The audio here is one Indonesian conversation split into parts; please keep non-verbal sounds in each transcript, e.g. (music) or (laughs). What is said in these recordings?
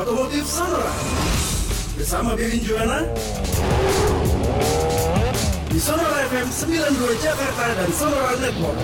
Otomotif Sonora bersama Bebin Juana di Sonora FM 92 Jakarta dan Sonora Network.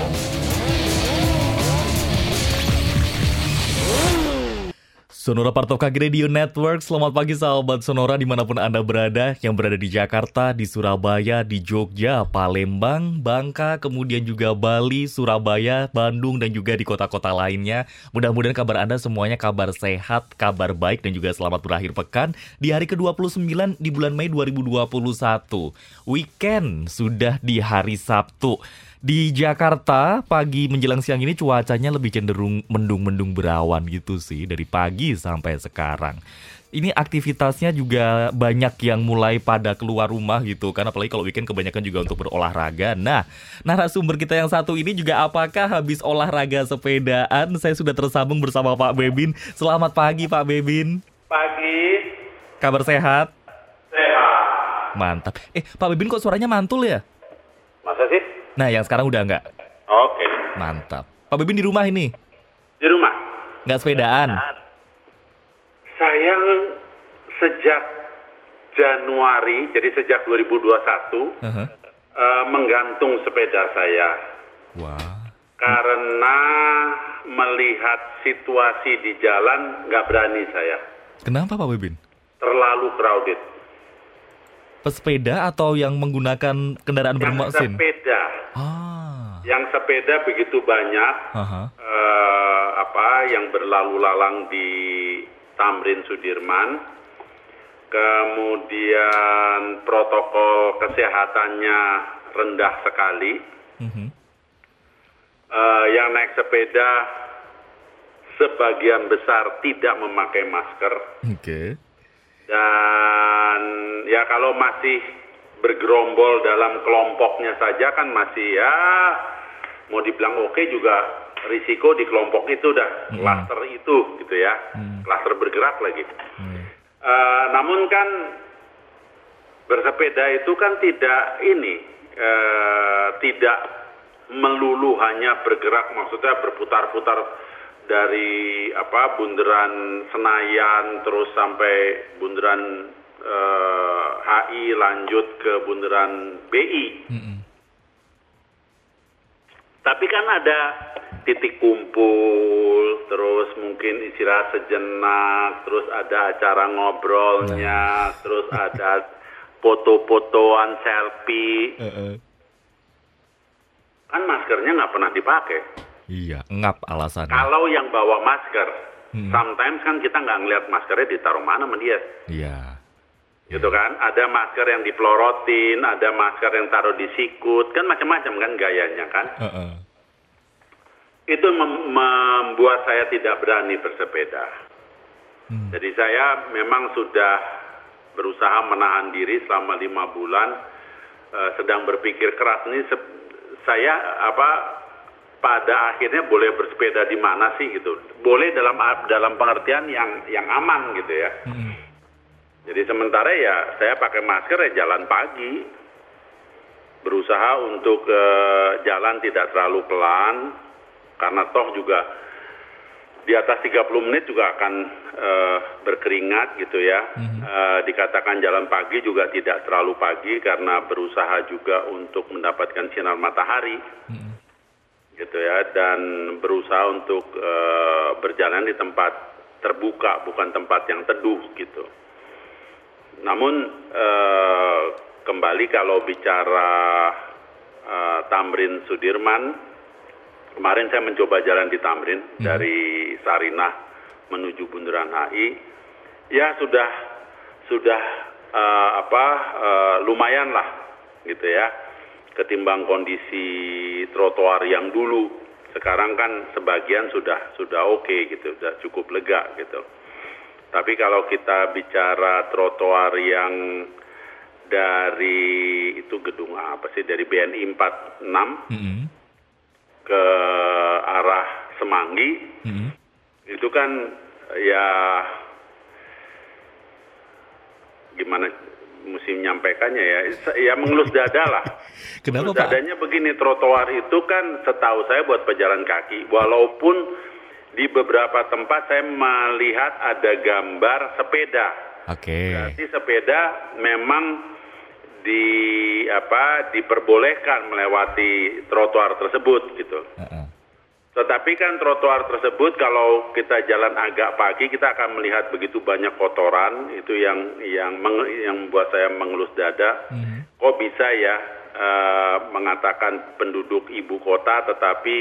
Sonora Part of Kaki Radio Network. Selamat pagi sahabat Sonora di mana pun Anda berada. Yang berada di Jakarta, di Surabaya, di Jogja, Palembang, Bangka Kemudian juga Bali, Surabaya, Bandung Dan juga di kota-kota lainnya. Mudah-mudahan kabar Anda semuanya kabar sehat, kabar baik Dan juga selamat berakhir pekan Di hari ke-29 di bulan Mei 2021 Weekend sudah di hari Sabtu di Jakarta pagi menjelang siang ini cuacanya lebih cenderung mendung-mendung berawan gitu sih dari pagi sampai sekarang. Ini aktivitasnya juga banyak yang mulai pada keluar rumah gitu kan apalagi kalau weekend kebanyakan juga untuk berolahraga. Nah, narasumber kita yang satu ini juga apakah habis olahraga sepedaan? Saya sudah tersambung bersama Pak Bebin. Selamat pagi Pak Bebin. Pagi. Kabar sehat? Sehat. Mantap. Eh, Pak Bebin kok suaranya mantul ya? Masa sih? Nah, yang sekarang udah enggak. Oke. Mantap. Pak Bebin di rumah ini? Di rumah. Nggak sepedaan? Saya sejak Januari, jadi sejak 2021, Uh-huh. eh, menggantung sepeda saya. Wah. Karena melihat situasi di jalan, nggak berani saya. Kenapa Pak Bebin? Terlalu crowded. Pesepeda atau yang menggunakan kendaraan Yang bermesin? sepeda. Ah. Yang sepeda begitu banyak, Aha. eh, apa yang berlalu lalang di Tamrin Sudirman, kemudian protokol kesehatannya rendah sekali, Mhm. Eh, yang naik sepeda sebagian besar tidak memakai masker Oke. Dan ya kalau masih bergerombol dalam kelompoknya saja kan masih ya mau dibilang oke juga risiko di kelompok itu dah Mm-mm. klaster itu gitu ya Mm. klaster bergerak lagi Hmm. Eh, namun kan bersepeda itu kan tidak ini eh, tidak melulu hanya bergerak maksudnya berputar-putar dari apa bundaran Senayan terus sampai bundaran eh, HI lanjut ke bundaran BI Mm-mm. tapi kan ada titik kumpul, terus mungkin istirahat sejenak, terus ada acara ngobrolnya, (laughs) terus ada foto-fotoan selfie. Eh-eh. Kan maskernya nggak pernah dipakai. Iya, ngap alasannya. Kalau yang bawa masker, Hmm. sometimes kan kita nggak ngeliat maskernya ditaruh mana sama dia. Iya. Gitu kan? Ada masker yang dipelorotin, ada masker yang taruh di sikut, kan macam-macam kan gayanya kan? Eh-eh. itu mem- membuat saya tidak berani bersepeda. Hmm. Jadi saya memang sudah berusaha menahan diri selama lima bulan, eh, sedang berpikir keras ini saya apa pada akhirnya boleh bersepeda di mana sih gitu. Boleh dalam dalam pengertian yang yang aman gitu ya. Mm-mm. Jadi sementara ya saya pakai masker ya jalan pagi. Berusaha untuk eh, jalan tidak terlalu pelan karena toh juga di atas 30 menit juga akan eh, berkeringat gitu ya. Mhm. Eh, dikatakan jalan pagi juga tidak terlalu pagi karena berusaha juga untuk mendapatkan sinar matahari Mm-mm. Gitu ya dan berusaha untuk eh, berjalan di tempat terbuka bukan tempat yang teduh gitu. Namun eh, kembali kalau bicara eh, Tamrin Sudirman kemarin saya mencoba jalan di Tamrin dari Sarinah menuju Bundaran HI ya sudah sudah eh, apa eh, lumayan lah gitu ya ketimbang kondisi trotoar yang dulu sekarang kan sebagian sudah sudah oke gitu sudah cukup lega gitu tapi kalau kita bicara trotoar yang dari itu gedung apa sih dari BNI 46 Mm-mm. ke arah Semanggi Mm-mm. itu kan ya gimana mesti menyampaikannya ya ya mengelus dada lah (laughs) Kenapa Mengelus Pak? dadanya begini trotoar itu kan setahu saya buat pejalan kaki walaupun di beberapa tempat saya melihat ada gambar sepeda. Oke. Berarti sepeda memang di apa diperbolehkan melewati trotoar tersebut gitu. Heeh. Tetapi kan trotoar tersebut kalau kita jalan agak pagi kita akan melihat begitu banyak kotoran itu yang yang meng- yang membuat saya mengelus dada. Mhm. Kok bisa ya eh, mengatakan penduduk ibu kota tetapi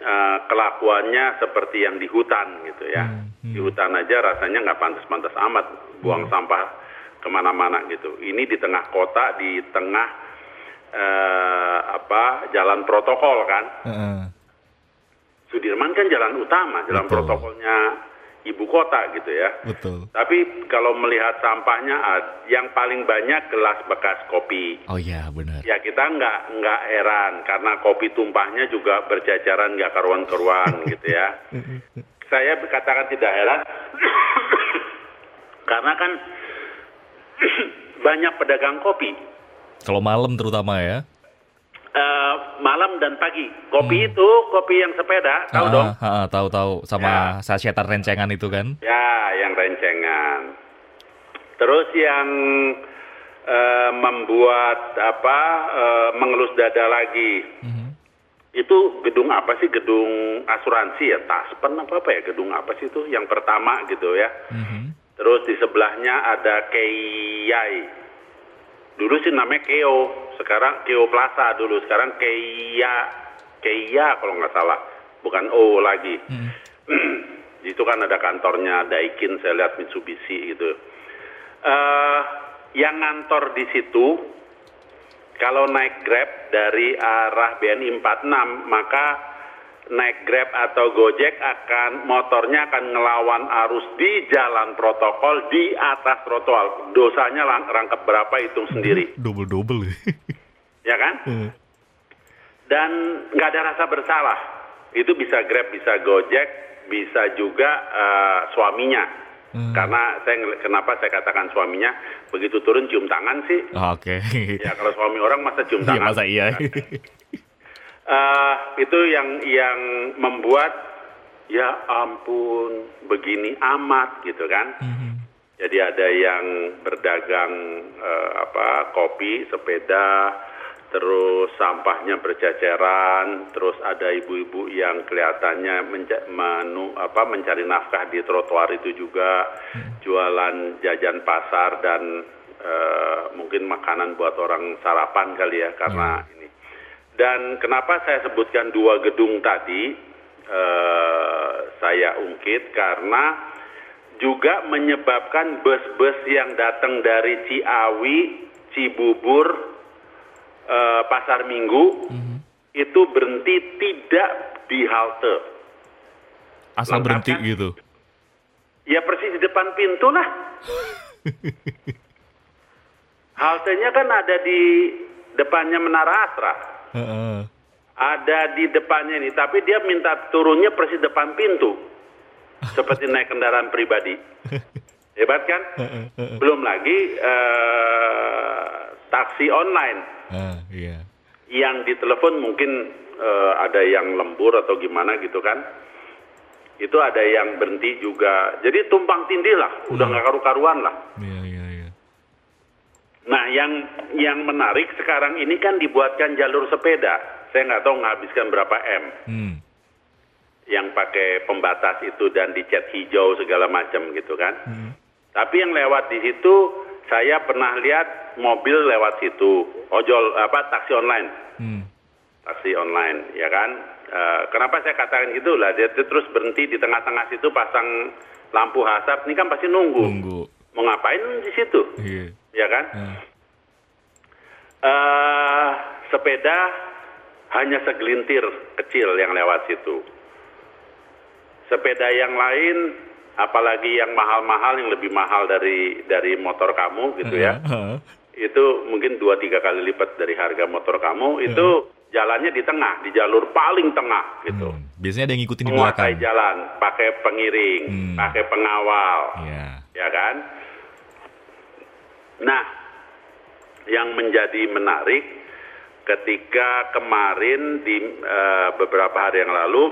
eh, kelakuannya seperti yang di hutan gitu ya. Hmm, Di hutan aja rasanya nggak pantas-pantas amat buang sampah ke mana-mana gitu. Ini di tengah kota, di tengah eh, apa jalan protokol kan. Sudirman kan jalan utama, jalan Betul. protokolnya ibu kota gitu ya. Betul. Tapi kalau melihat sampahnya, yang paling banyak gelas bekas kopi. Oh iya, benar. Ya kita nggak nggak heran karena kopi tumpahnya juga berjajaran nggak karuan-karuan (laughs) gitu ya. Saya katakan tidak heran (coughs) karena kan (coughs) banyak pedagang kopi Kalau malam terutama ya. Eh, malam dan pagi. Kopi itu kopi yang sepeda, tahu Ah, dong? ah, ah, tahu tahu sama sasietan rencengan itu kan. Ya, yang rencengan. Terus yang eh, membuat apa eh, mengelus dada lagi. Mhm. Itu gedung apa sih? Gedung asuransi ya, Taspen apa apa ya? Gedung apa sih itu? Yang pertama gitu ya. Mhm. Terus di sebelahnya ada Keyai. Dulu sih namanya Keo, sekarang Keo Plaza dulu, sekarang Keia, Keia kalau nggak salah, bukan O lagi. Mhm. (clears throat) itu kan ada kantornya Daikin, saya lihat Mitsubishi gitu. eh yang ngantor di situ, kalau naik Grab dari arah BNI 46, maka naik Grab atau Gojek akan motornya akan ngelawan arus di jalan protokol di atas trotoar. Dosanya lang- rangkap berapa hitung sendiri, Double double. (laughs) ya kan? Dan nggak ada rasa bersalah. Itu bisa Grab, bisa Gojek, bisa juga eh, suaminya. Hmm. Karena saya kenapa saya katakan suaminya begitu turun cium tangan sih? Oke. Ya kalau suami orang masa cium Iya tangan. masa iya. Eh, itu yang yang membuat ya ampun begini amat gitu kan. Mhm. Jadi ada yang berdagang eh, apa kopi, sepeda, terus sampahnya berceceran, terus ada ibu-ibu yang kelihatannya menca- menu, apa, mencari nafkah di trotoar itu juga, jualan jajan pasar dan eh, mungkin makanan buat orang sarapan kali ya karena ini. Dan kenapa saya sebutkan dua gedung tadi, eh, saya ungkit karena juga menyebabkan bus-bus yang datang dari Ciawi, Cibubur, eh, Pasar Minggu itu berhenti tidak di halte. Asal Lengkap berhenti gitu. Ya persis di depan pintu lah. (laughs) Haltenya kan ada di depannya Menara Asra. Heeh. Ada di depannya ini, tapi dia minta turunnya persis depan pintu. Seperti naik kendaraan pribadi. (laughs) Hebat kan? Belum lagi eh, taksi online Ah, iya. yang ditelepon mungkin eh, ada yang lembur atau gimana gitu kan. Itu ada yang berhenti juga. Jadi tumpang tindih lah, udah nggak karu-karuan lah. Iya. Nah, yang yang menarik sekarang ini kan dibuatkan jalur sepeda. Saya nggak tahu menghabiskan berapa M Hmm. yang pakai pembatas itu dan dicat hijau segala macam gitu kan. Tapi yang lewat di situ saya pernah lihat mobil lewat situ, ojol apa taksi online, Hmm. taksi online ya kan. Eh, kenapa saya katakan gitu lah? Dia terus berhenti di tengah-tengah situ pasang lampu hasap. Ini kan pasti nunggu. Tunggu. Mau ngapain di situ? Iya. Ya kan? Ah. eh sepeda hanya segelintir kecil yang lewat situ. Sepeda yang lain, apalagi yang mahal-mahal, yang lebih mahal dari dari motor kamu gitu ya, Heeh. itu mungkin dua tiga kali lipat dari harga motor kamu. Itu jalannya di tengah, di jalur paling tengah gitu. Hmm. Biasanya ada yang ngikutin di Menguasai belakang. jalan, pakai pengiring, Hmm. pakai pengawal Iya. ya kan? Nah, yang menjadi menarik ketika kemarin di eh, beberapa hari yang lalu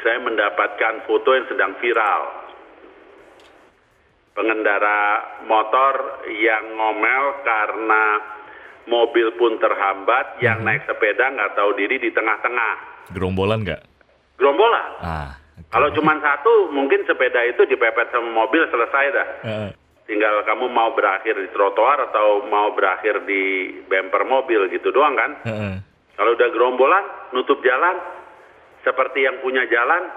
saya mendapatkan foto yang sedang viral. Pengendara motor yang ngomel karena mobil pun terhambat, yang naik sepeda nggak tahu diri di tengah-tengah. Gerombolan nggak? Gerombolan. Ah. oke. Kalau cuma satu, mungkin sepeda itu dipepet sama mobil selesai dah. Heeh. Tinggal kamu mau berakhir di trotoar atau mau berakhir di bumper mobil gitu doang kan. Heeh. Kalau udah gerombolan, nutup jalan, seperti yang punya jalan.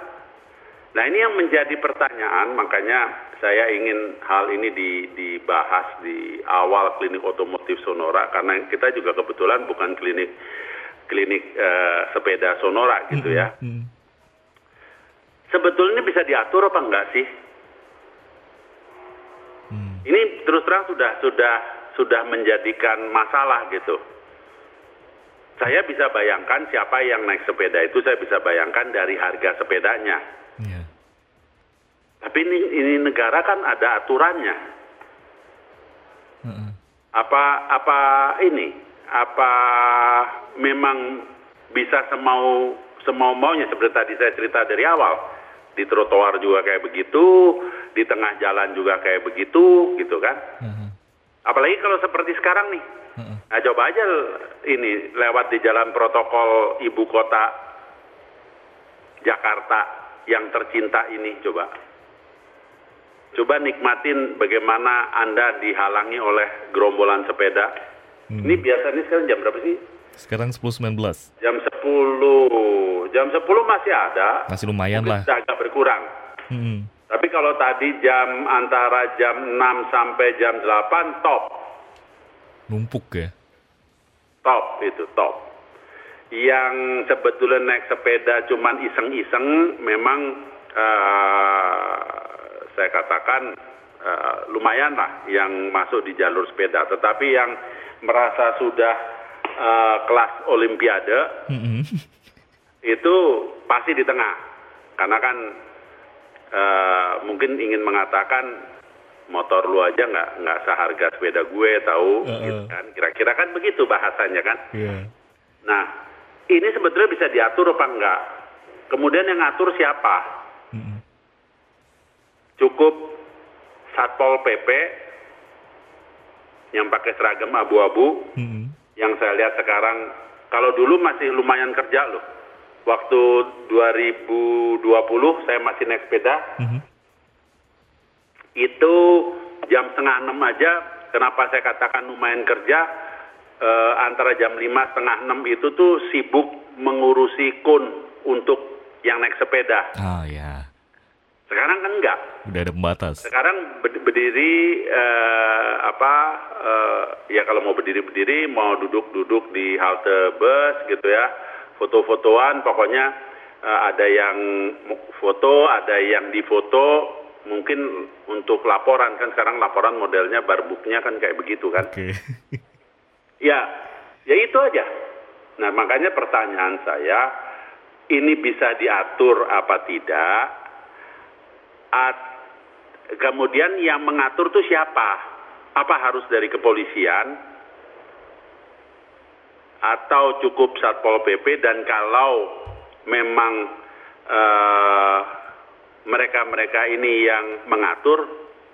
Nah ini yang menjadi pertanyaan, makanya saya ingin hal ini di- dibahas di awal klinik otomotif Sonora, karena kita juga kebetulan bukan klinik klinik eh, sepeda Sonora gitu ya. Hmm. Sebetulnya bisa diatur apa enggak sih? Ini terus terang sudah sudah sudah menjadikan masalah gitu. Saya bisa bayangkan siapa yang naik sepeda itu saya bisa bayangkan dari harga sepedanya. Iya. Tapi ini ini negara kan ada aturannya. Heeh. Apa apa ini? Apa memang bisa semau semau maunya seperti tadi saya cerita dari awal. Di trotoar juga kayak begitu, di tengah jalan juga kayak begitu, gitu kan? Heeh. Apalagi kalau seperti sekarang nih. Heeh. Nah, coba aja ini lewat di jalan protokol ibu kota Jakarta yang tercinta ini coba. Coba nikmatin bagaimana Anda dihalangi oleh gerombolan sepeda. Hmm. Ini biasanya sekarang jam berapa sih? Sekarang 10.19. Jam 10. Jam 10 masih ada. Masih lumayan Mungkin lah. agak berkurang. Hmm. Tapi kalau tadi jam antara jam 6 sampai jam 8 top. Numpuk ya. top itu top. Yang sebetulnya naik sepeda cuman iseng-iseng, memang eh, saya katakan eh, lumayan lah yang masuk di jalur sepeda. Tetapi yang merasa sudah eh, kelas olimpiade Mm-mm. (laughs) itu pasti di tengah, karena kan eh, mungkin ingin mengatakan motor lu aja nggak nggak seharga sepeda gue tahu Heeh. gitu kan kira-kira kan begitu bahasanya kan Iya. nah ini sebetulnya bisa diatur apa enggak kemudian yang ngatur siapa Mm-mm. cukup satpol pp yang pakai seragam abu-abu Mm-mm. yang saya lihat sekarang kalau dulu masih lumayan kerja loh waktu 2020 saya masih naik sepeda Mhm. itu jam setengah enam aja kenapa saya katakan lumayan kerja eh, antara jam lima setengah enam itu tuh sibuk mengurusi kun untuk yang naik sepeda Ah ya. sekarang kan enggak Udah ada pembatas. sekarang ber- berdiri eh, apa eh, ya kalau mau berdiri berdiri mau duduk duduk di halte bus gitu ya foto-fotoan pokoknya eh, ada yang foto ada yang difoto mungkin untuk laporan kan sekarang laporan modelnya barbuknya kan kayak begitu kan Oke. (laughs) Ya, ya itu aja. Nah, makanya pertanyaan saya, ini bisa diatur apa tidak? At- kemudian yang mengatur itu siapa? Apa harus dari kepolisian? Atau cukup Satpol PP dan kalau memang eh, mereka-mereka ini yang mengatur,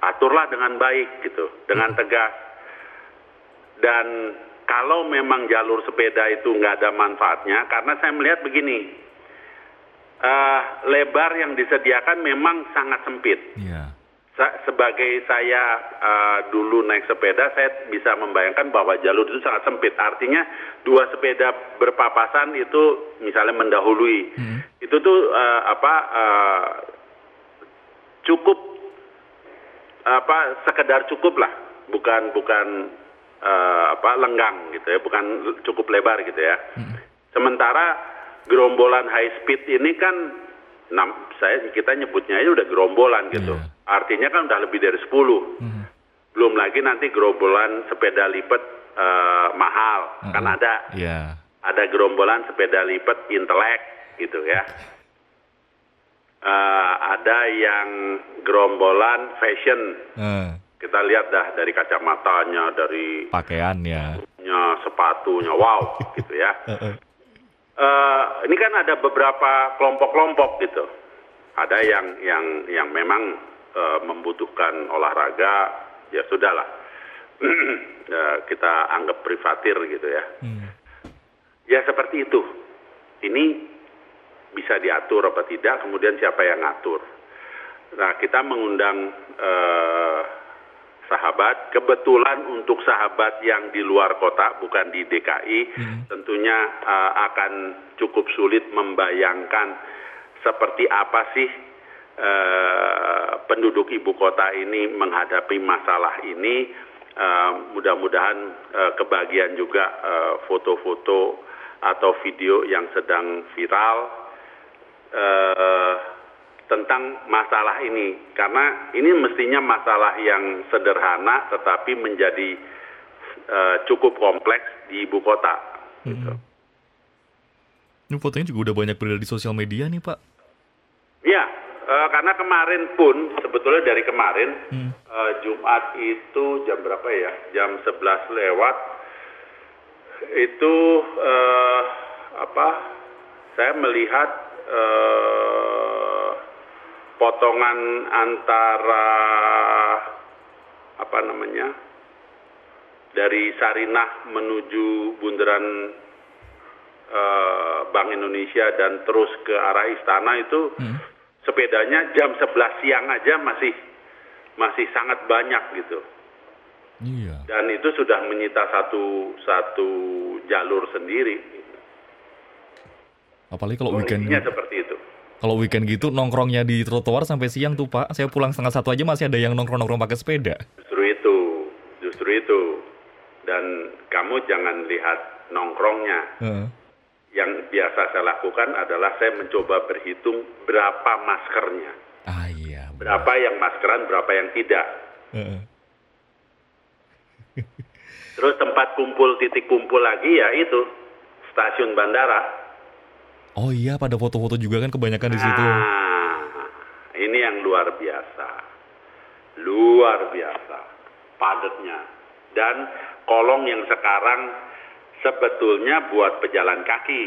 aturlah dengan baik gitu, dengan tegas. Dan kalau memang jalur sepeda itu nggak ada manfaatnya, karena saya melihat begini, eh, lebar yang disediakan memang sangat sempit. Iya. Sa- sebagai saya eh, dulu naik sepeda, saya bisa membayangkan bahwa jalur itu sangat sempit. Artinya dua sepeda berpapasan itu misalnya mendahului, Mhm. itu tuh eh, apa eh, cukup apa sekedar cukup lah, bukan bukan eh, apa lenggang gitu ya, bukan cukup lebar gitu ya. Sementara gerombolan high speed ini kan nam- saya kita nyebutnya aja udah gerombolan gitu. Iya. Artinya kan udah lebih dari 10. Mhm. Belum lagi nanti gerombolan sepeda lipat eh, mahal kan Mhm. ada. Iya. Ada gerombolan sepeda lipat intelek gitu ya. Eh, ada yang gerombolan fashion. Eh, Kita lihat dah dari kacamatanya, dari pakaiannya. nya, sepatunya, wow gitu ya. (laughs) Eh, ini kan ada beberapa kelompok-kelompok gitu. Ada yang yang yang memang uh, membutuhkan olahraga, ya sudahlah. ya, (clears throat) kita anggap privatir gitu ya. Hmm. Ya seperti itu. Ini bisa diatur apa tidak, kemudian siapa yang ngatur. Nah, kita mengundang uh, sahabat. Kebetulan untuk sahabat yang di luar kota, bukan di DKI, hmm. tentunya uh, akan cukup sulit membayangkan seperti apa sih uh, penduduk ibu kota ini menghadapi masalah ini. Uh, mudah-mudahan uh, kebagian juga foto-foto uh, atau video yang sedang viral. Uh, tentang masalah ini karena ini mestinya masalah yang sederhana tetapi menjadi uh, cukup kompleks di ibu kota. Hmm. Gitu. Ini fotonya juga udah banyak beredar di sosial media nih Pak. Ya, uh, karena kemarin pun sebetulnya dari kemarin hmm. uh, Jumat itu jam berapa ya? Jam 11 lewat itu uh, apa? Saya melihat uh, potongan antara apa namanya dari Sarinah menuju bundaran uh, Bank Indonesia dan terus ke arah istana itu hmm. sepedanya jam 11 siang aja masih masih sangat banyak gitu. Iya. Dan itu sudah menyita satu satu jalur sendiri. Apalagi kalau weekend. seperti itu. Kalau weekend gitu nongkrongnya di trotoar sampai siang tuh Pak. Saya pulang setengah satu aja masih ada yang nongkrong-nongkrong pakai sepeda. Justru itu, justru itu. Dan kamu jangan lihat nongkrongnya. Uh. Yang biasa saya lakukan adalah saya mencoba berhitung berapa maskernya. Ah iya. Berapa yang maskeran, berapa yang tidak. Uh. Terus tempat kumpul, titik kumpul lagi ya itu stasiun bandara Oh iya, pada foto-foto juga kan kebanyakan di situ. Nah, ini yang luar biasa. Luar biasa padatnya. Dan kolong yang sekarang sebetulnya buat pejalan kaki.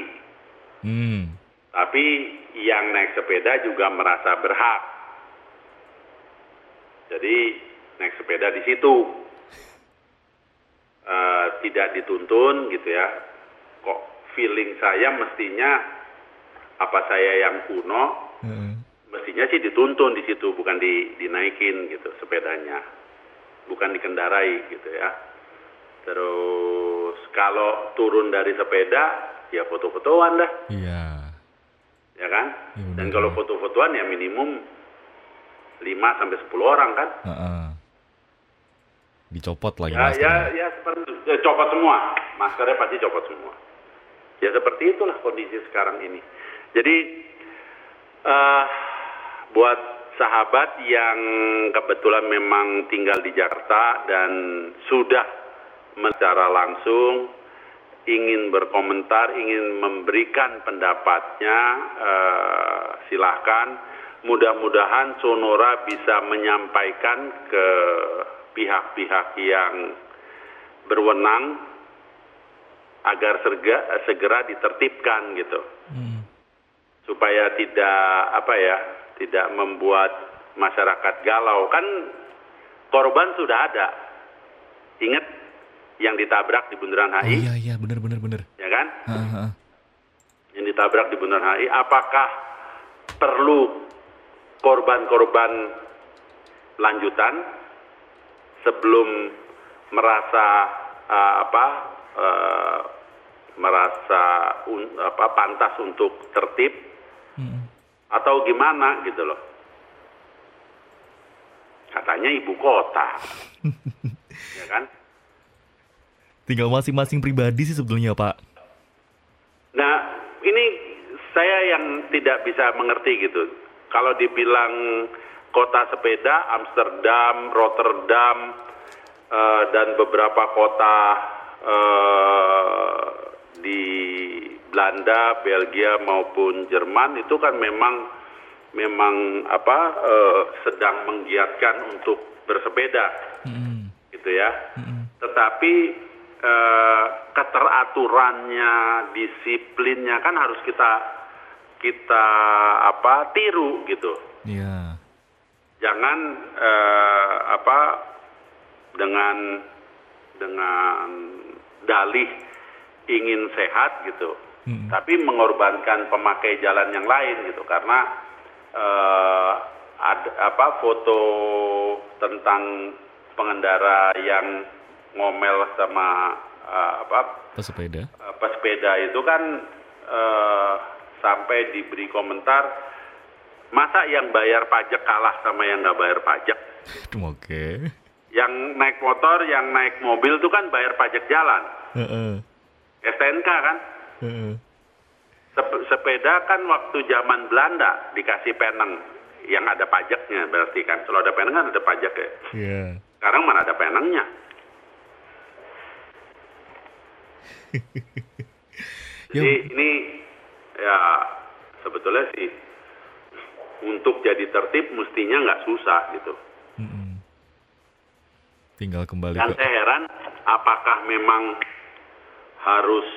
Hmm. Tapi yang naik sepeda juga merasa berhak. Jadi naik sepeda di situ uh, tidak dituntun gitu ya. Kok feeling saya mestinya apa saya yang kuno, hmm. mestinya sih dituntun di situ, bukan di, dinaikin gitu sepedanya, bukan dikendarai gitu ya. Terus kalau turun dari sepeda, ya foto-fotoan dah. Iya. Ya kan? Ya, Dan kalau foto-fotoan ya minimum 5 sampai 10 orang kan? Uh -uh. Dicopot lagi ya, maskernya. Ya, ya seperti ya, copot semua. Maskernya pasti copot semua. Ya seperti itulah kondisi sekarang ini. Jadi uh, buat sahabat yang kebetulan memang tinggal di Jakarta dan sudah secara langsung ingin berkomentar, ingin memberikan pendapatnya, uh, silahkan. Mudah-mudahan Sonora bisa menyampaikan ke pihak-pihak yang berwenang agar segera, segera ditertibkan gitu. Hmm supaya tidak apa ya tidak membuat masyarakat galau. Kan korban sudah ada. Ingat yang ditabrak di bundaran HI oh, iya iya. Benar benar benar ya kan? Uh, uh. yang ditabrak di bundaran HI apakah perlu korban-korban lanjutan sebelum merasa uh, apa uh, merasa un, apa pantas untuk tertib. Atau gimana gitu loh. Katanya ibu kota, (laughs) ya kan? Tinggal masing-masing pribadi sih sebetulnya Pak. Nah ini saya yang tidak bisa mengerti gitu. Kalau dibilang kota sepeda, Amsterdam, Rotterdam, uh, dan beberapa kota uh, di Belanda, Belgia maupun Jerman itu kan memang memang apa uh, sedang menggiatkan untuk bersepeda, mm. gitu ya. Mm. Tetapi uh, keteraturannya, disiplinnya kan harus kita kita apa tiru gitu. Iya. Jangan eh, apa dengan dengan dalih ingin sehat gitu, Mm-mm. tapi mengorbankan pemakai jalan yang lain gitu karena eh, ada apa foto tentang pengendara yang ngomel sama eh, apa Pesepeda. eh, pesepeda itu kan eh, sampai diberi komentar masa yang bayar pajak kalah sama yang nggak bayar pajak (laughs) Oke. yang naik motor yang naik mobil itu kan bayar pajak jalan Heeh. STNK kan sepeda kan waktu zaman Belanda dikasih peneng. Yang ada pajaknya berarti kan. Kalau ada peneng kan ada pajak ya. Iya. sekarang mana ada penengnya? (laughs) Jadi ini ya sebetulnya sih untuk jadi tertib mestinya nggak susah gitu. Mm-mm. Tinggal kembali dan ke saya heran apakah memang harus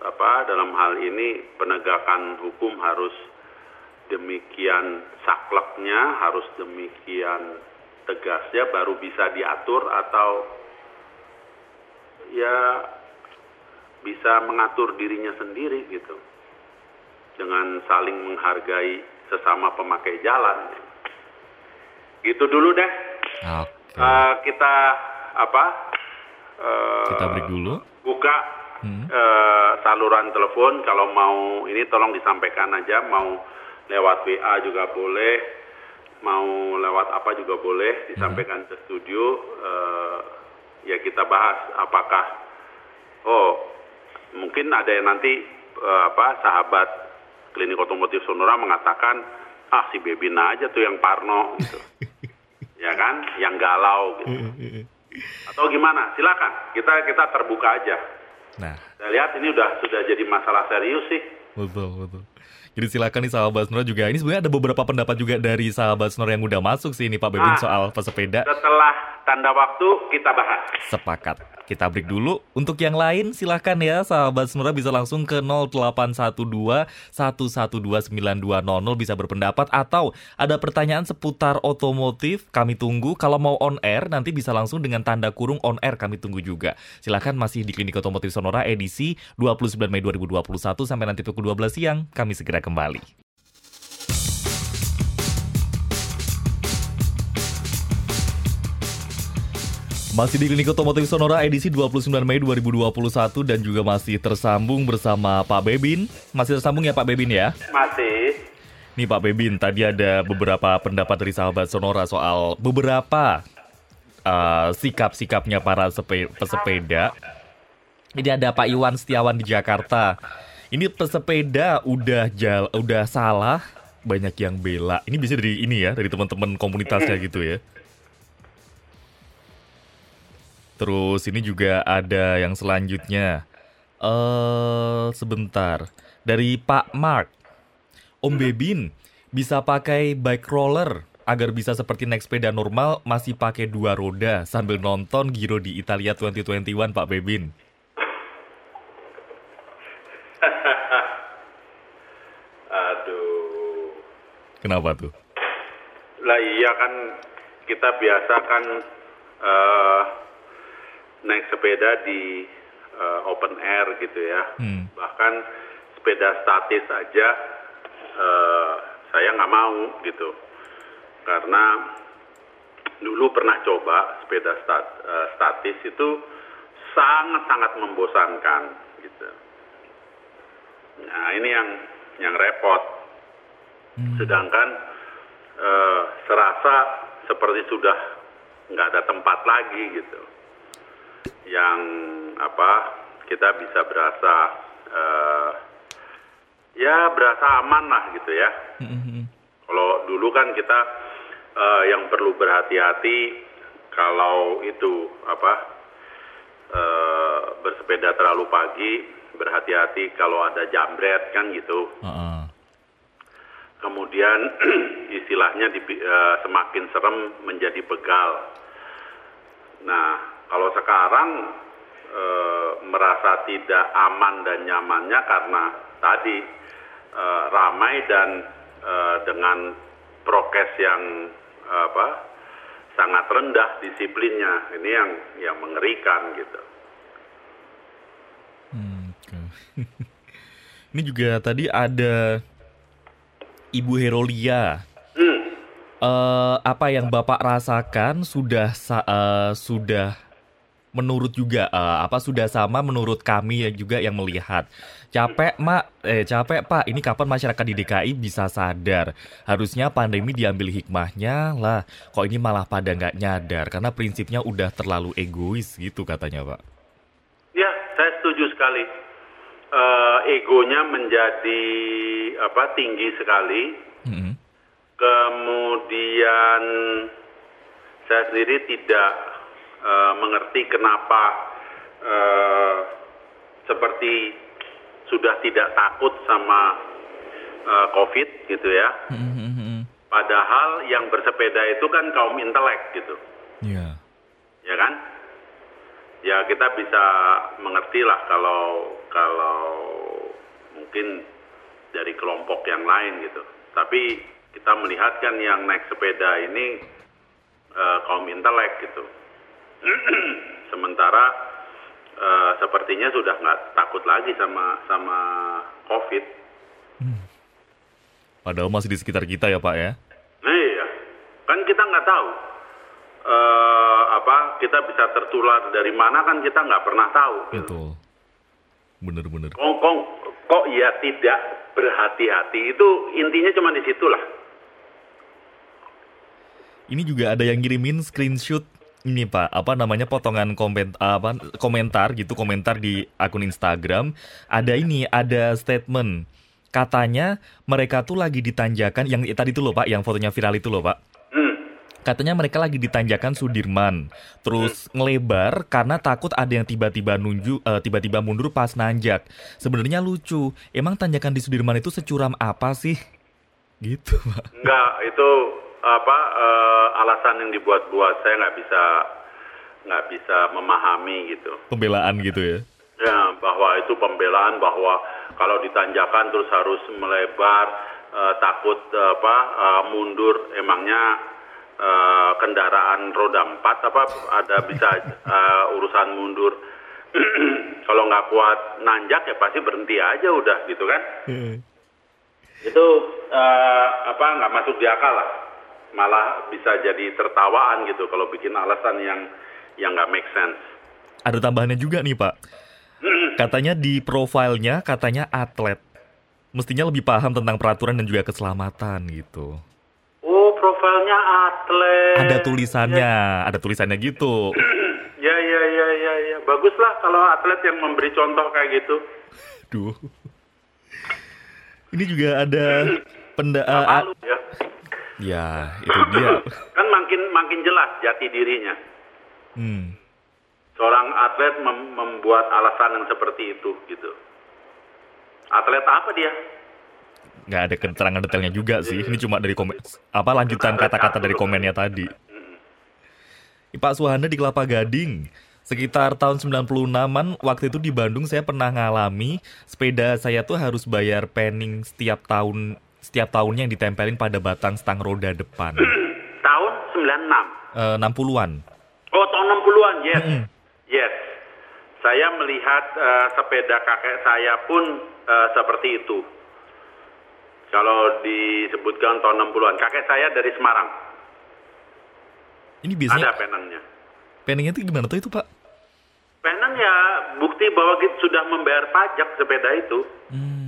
apa dalam hal ini penegakan hukum harus demikian sakleknya harus demikian tegasnya baru bisa diatur atau ya bisa mengatur dirinya sendiri gitu dengan saling menghargai sesama pemakai jalan gitu dulu deh Oke. Eh, kita apa eh, Kita break dulu. buka Hmm. eh, saluran telepon. Kalau mau ini tolong disampaikan aja. Mau lewat WA juga boleh. Mau lewat apa juga boleh. Disampaikan ke studio. Eh, ya kita bahas apakah oh mungkin ada yang nanti eh, apa sahabat klinik otomotif Sonora mengatakan ah si Bebina aja tuh yang Parno gitu. (laughs) Ya kan? Yang galau gitu. Atau gimana? Silakan. Kita kita terbuka aja Nah, saya lihat ini udah sudah jadi masalah serius sih betul betul. Jadi silakan nih sahabat Snor juga. Ini sebenarnya ada beberapa pendapat juga dari sahabat Snor yang udah masuk sih ini Pak Bebin Ah. soal pesepeda. setelah tanda waktu kita bahas Sepakat. Kita break dulu. Untuk yang lain silahkan ya sahabat Snora bisa langsung ke 0812 112 9200 bisa berpendapat atau ada pertanyaan seputar otomotif kami tunggu. Kalau mau on air nanti bisa langsung dengan tanda kurung on air kami tunggu juga. Silahkan masih di Klinik Otomotif Sonora edisi 29 Mei 2021 sampai nanti pukul 12 siang kami segera kembali. Masih di Klinik Otomotif Sonora edisi 29 Mei 2021 dan juga masih tersambung bersama Pak Bebin. Masih tersambung ya Pak Bebin ya? masih Nih Pak Bebin, tadi ada beberapa pendapat dari sahabat Sonora soal beberapa uh, sikap-sikapnya para sepe- pesepeda. Ini ada Pak Iwan Setiawan di Jakarta. Ini pesepeda udah jal udah salah, banyak yang bela. Ini bisa dari ini ya, dari teman-teman komunitasnya gitu ya. Terus ini juga ada yang selanjutnya. Eh sebentar. Dari Pak Mark. Om Bebin bisa pakai bike roller agar bisa seperti naik sepeda normal masih pakai dua roda sambil nonton Giro di Italia 2021 Pak Bebin. (laughs) aduh Kenapa tuh? lah iya kan kita biasa kan eh, naik sepeda di eh, open air gitu ya. Hmm. bahkan sepeda statis aja eh, saya nggak mau gitu. Karena dulu pernah coba sepeda stat- eh, statis itu sangat-sangat membosankan gitu. Nah ini yang yang repot. Sedangkan eh, serasa seperti sudah nggak ada tempat lagi gitu yang apa kita bisa berasa eh, ya berasa aman lah gitu ya Hmm, kalau dulu kan kita eh, yang perlu berhati-hati kalau itu apa eh, bersepeda terlalu pagi berhati-hati kalau ada jambret kan gitu Heeh. kemudian (clears throat) istilahnya dipi- eh, semakin serem menjadi begal. Nah, kalau sekarang eh, merasa tidak aman dan nyamannya karena tadi uh, ramai dan uh, dengan prokes yang apa sangat rendah disiplinnya. Ini yang yang mengerikan gitu. Hmm, (laughs) Ini juga tadi ada Ibu Herolia. Hmm. Uh, apa yang Bapak rasakan sudah uh, sudah menurut juga uh, apa sudah sama menurut kami ya juga yang melihat. Capek mak. Eh capek pak. Ini kapan masyarakat di DKI bisa sadar? Harusnya pandemi diambil hikmahnya lah. Kok ini malah pada nggak nyadar? Karena prinsipnya udah terlalu egois gitu katanya pak. Ya saya setuju sekali. Uh, egonya menjadi apa tinggi sekali. Mm -hmm. kemudian saya sendiri tidak uh, mengerti kenapa uh, seperti sudah tidak takut sama uh, COVID gitu ya. Padahal yang bersepeda itu kan kaum intelek gitu. Iya. Yeah. Ya kan? Ya kita bisa mengerti lah kalau kalau mungkin dari kelompok yang lain gitu. Tapi kita melihat kan yang naik sepeda ini uh, kaum intelek gitu. (clears throat) Sementara uh, sepertinya sudah nggak takut lagi sama sama COVID. Hmm. Padahal masih di sekitar kita ya Pak ya? Iya, kan kita nggak tahu uh, apa kita bisa tertular dari mana kan kita nggak pernah tahu. Gitu. Betul, bener-bener. Kok, kok, kok ya tidak berhati-hati itu intinya cuma di situlah. Ini juga ada yang ngirimin screenshot ini Pak, apa namanya potongan komen apa komentar gitu, komentar di akun Instagram. Ada ini, ada statement. Katanya mereka tuh lagi ditanjakan yang tadi tuh loh Pak, yang fotonya viral itu loh Pak. Hmm. Katanya mereka lagi ditanjakan Sudirman, terus hmm. ngelebar karena takut ada yang tiba-tiba nunjuk, uh, tiba-tiba mundur pas nanjak. Sebenarnya lucu, emang tanjakan di Sudirman itu securam apa sih? Gitu, Pak. Enggak, itu apa uh, alasan yang dibuat-buat saya nggak bisa nggak bisa memahami gitu. Pembelaan gitu ya? Ya bahwa itu pembelaan bahwa kalau ditanjakan terus harus melebar uh, takut uh, apa uh, mundur emangnya uh, kendaraan roda empat apa ada bisa uh, urusan mundur (clears throat) kalau nggak kuat nanjak ya pasti berhenti aja udah gitu kan? Hmm. Itu uh, apa nggak masuk di akal lah malah bisa jadi tertawaan gitu kalau bikin alasan yang yang nggak make sense. Ada tambahannya juga nih Pak. Katanya di profilnya katanya atlet. Mestinya lebih paham tentang peraturan dan juga keselamatan gitu. Oh, profilnya atlet. Ada tulisannya, ya. ada tulisannya gitu. (clears throat) ya, ya, ya, ya, ya. Baguslah kalau atlet yang memberi contoh kayak gitu. Duh. Ini juga ada (clears throat) penda uh, ya. Ya, itu dia. (coughs) kan makin makin jelas jati dirinya. Hmm. Seorang atlet mem membuat alasan yang seperti itu, gitu. Atlet apa dia? Nggak ada keterangan detailnya juga sih. Ini cuma dari komen, apa lanjutan kata-kata dari komennya tadi. Hmm. Pak Suhana di Kelapa Gading. Sekitar tahun 96-an, waktu itu di Bandung saya pernah ngalami sepeda saya tuh harus bayar penning setiap tahun setiap tahunnya yang ditempelin pada batang stang roda depan. (clears throat) tahun 96? Uh, 60-an. Oh, tahun 60-an, yes. Mm -hmm. Yes. Saya melihat uh, sepeda kakek saya pun uh, seperti itu. Kalau disebutkan tahun 60-an. Kakek saya dari Semarang. Ini biasanya... Ada penangnya. Penangnya itu gimana tuh itu, Pak? Penang ya bukti bahwa kita sudah membayar pajak sepeda itu. Hmm.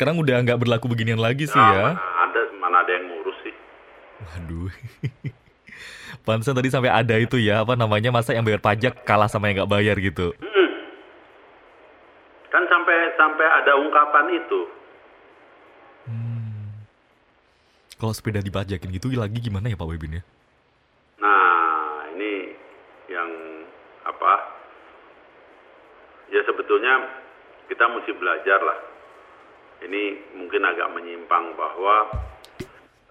Sekarang udah nggak berlaku beginian lagi sih ya. Mana ada mana ada yang ngurus sih. Waduh. (laughs) Pantesan tadi sampai ada itu ya, apa namanya masa yang bayar pajak kalah sama yang nggak bayar gitu. Hmm. Kan sampai sampai ada ungkapan itu. Hmm. Kalau sepeda dipajakin gitu lagi gimana ya Pak Webin ya? Nah, ini yang apa? Ya sebetulnya kita mesti belajar lah ini mungkin agak menyimpang bahwa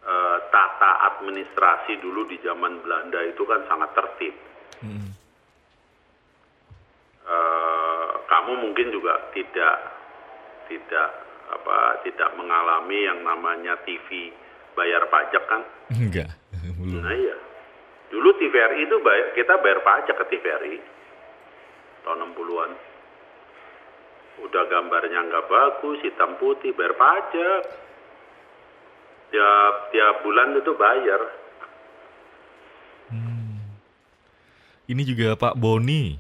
e, tata administrasi dulu di zaman Belanda itu kan sangat tertib. Hmm. E, kamu mungkin juga tidak tidak apa tidak mengalami yang namanya TV bayar pajak kan? Enggak, (laughs) belum. Nah iya. Dulu TVRI itu bayar, kita bayar pajak ke TVRI tahun 60-an. Udah gambarnya nggak bagus, hitam putih, bayar pajak. Tiap tiap bulan itu bayar. Ini juga Pak Boni.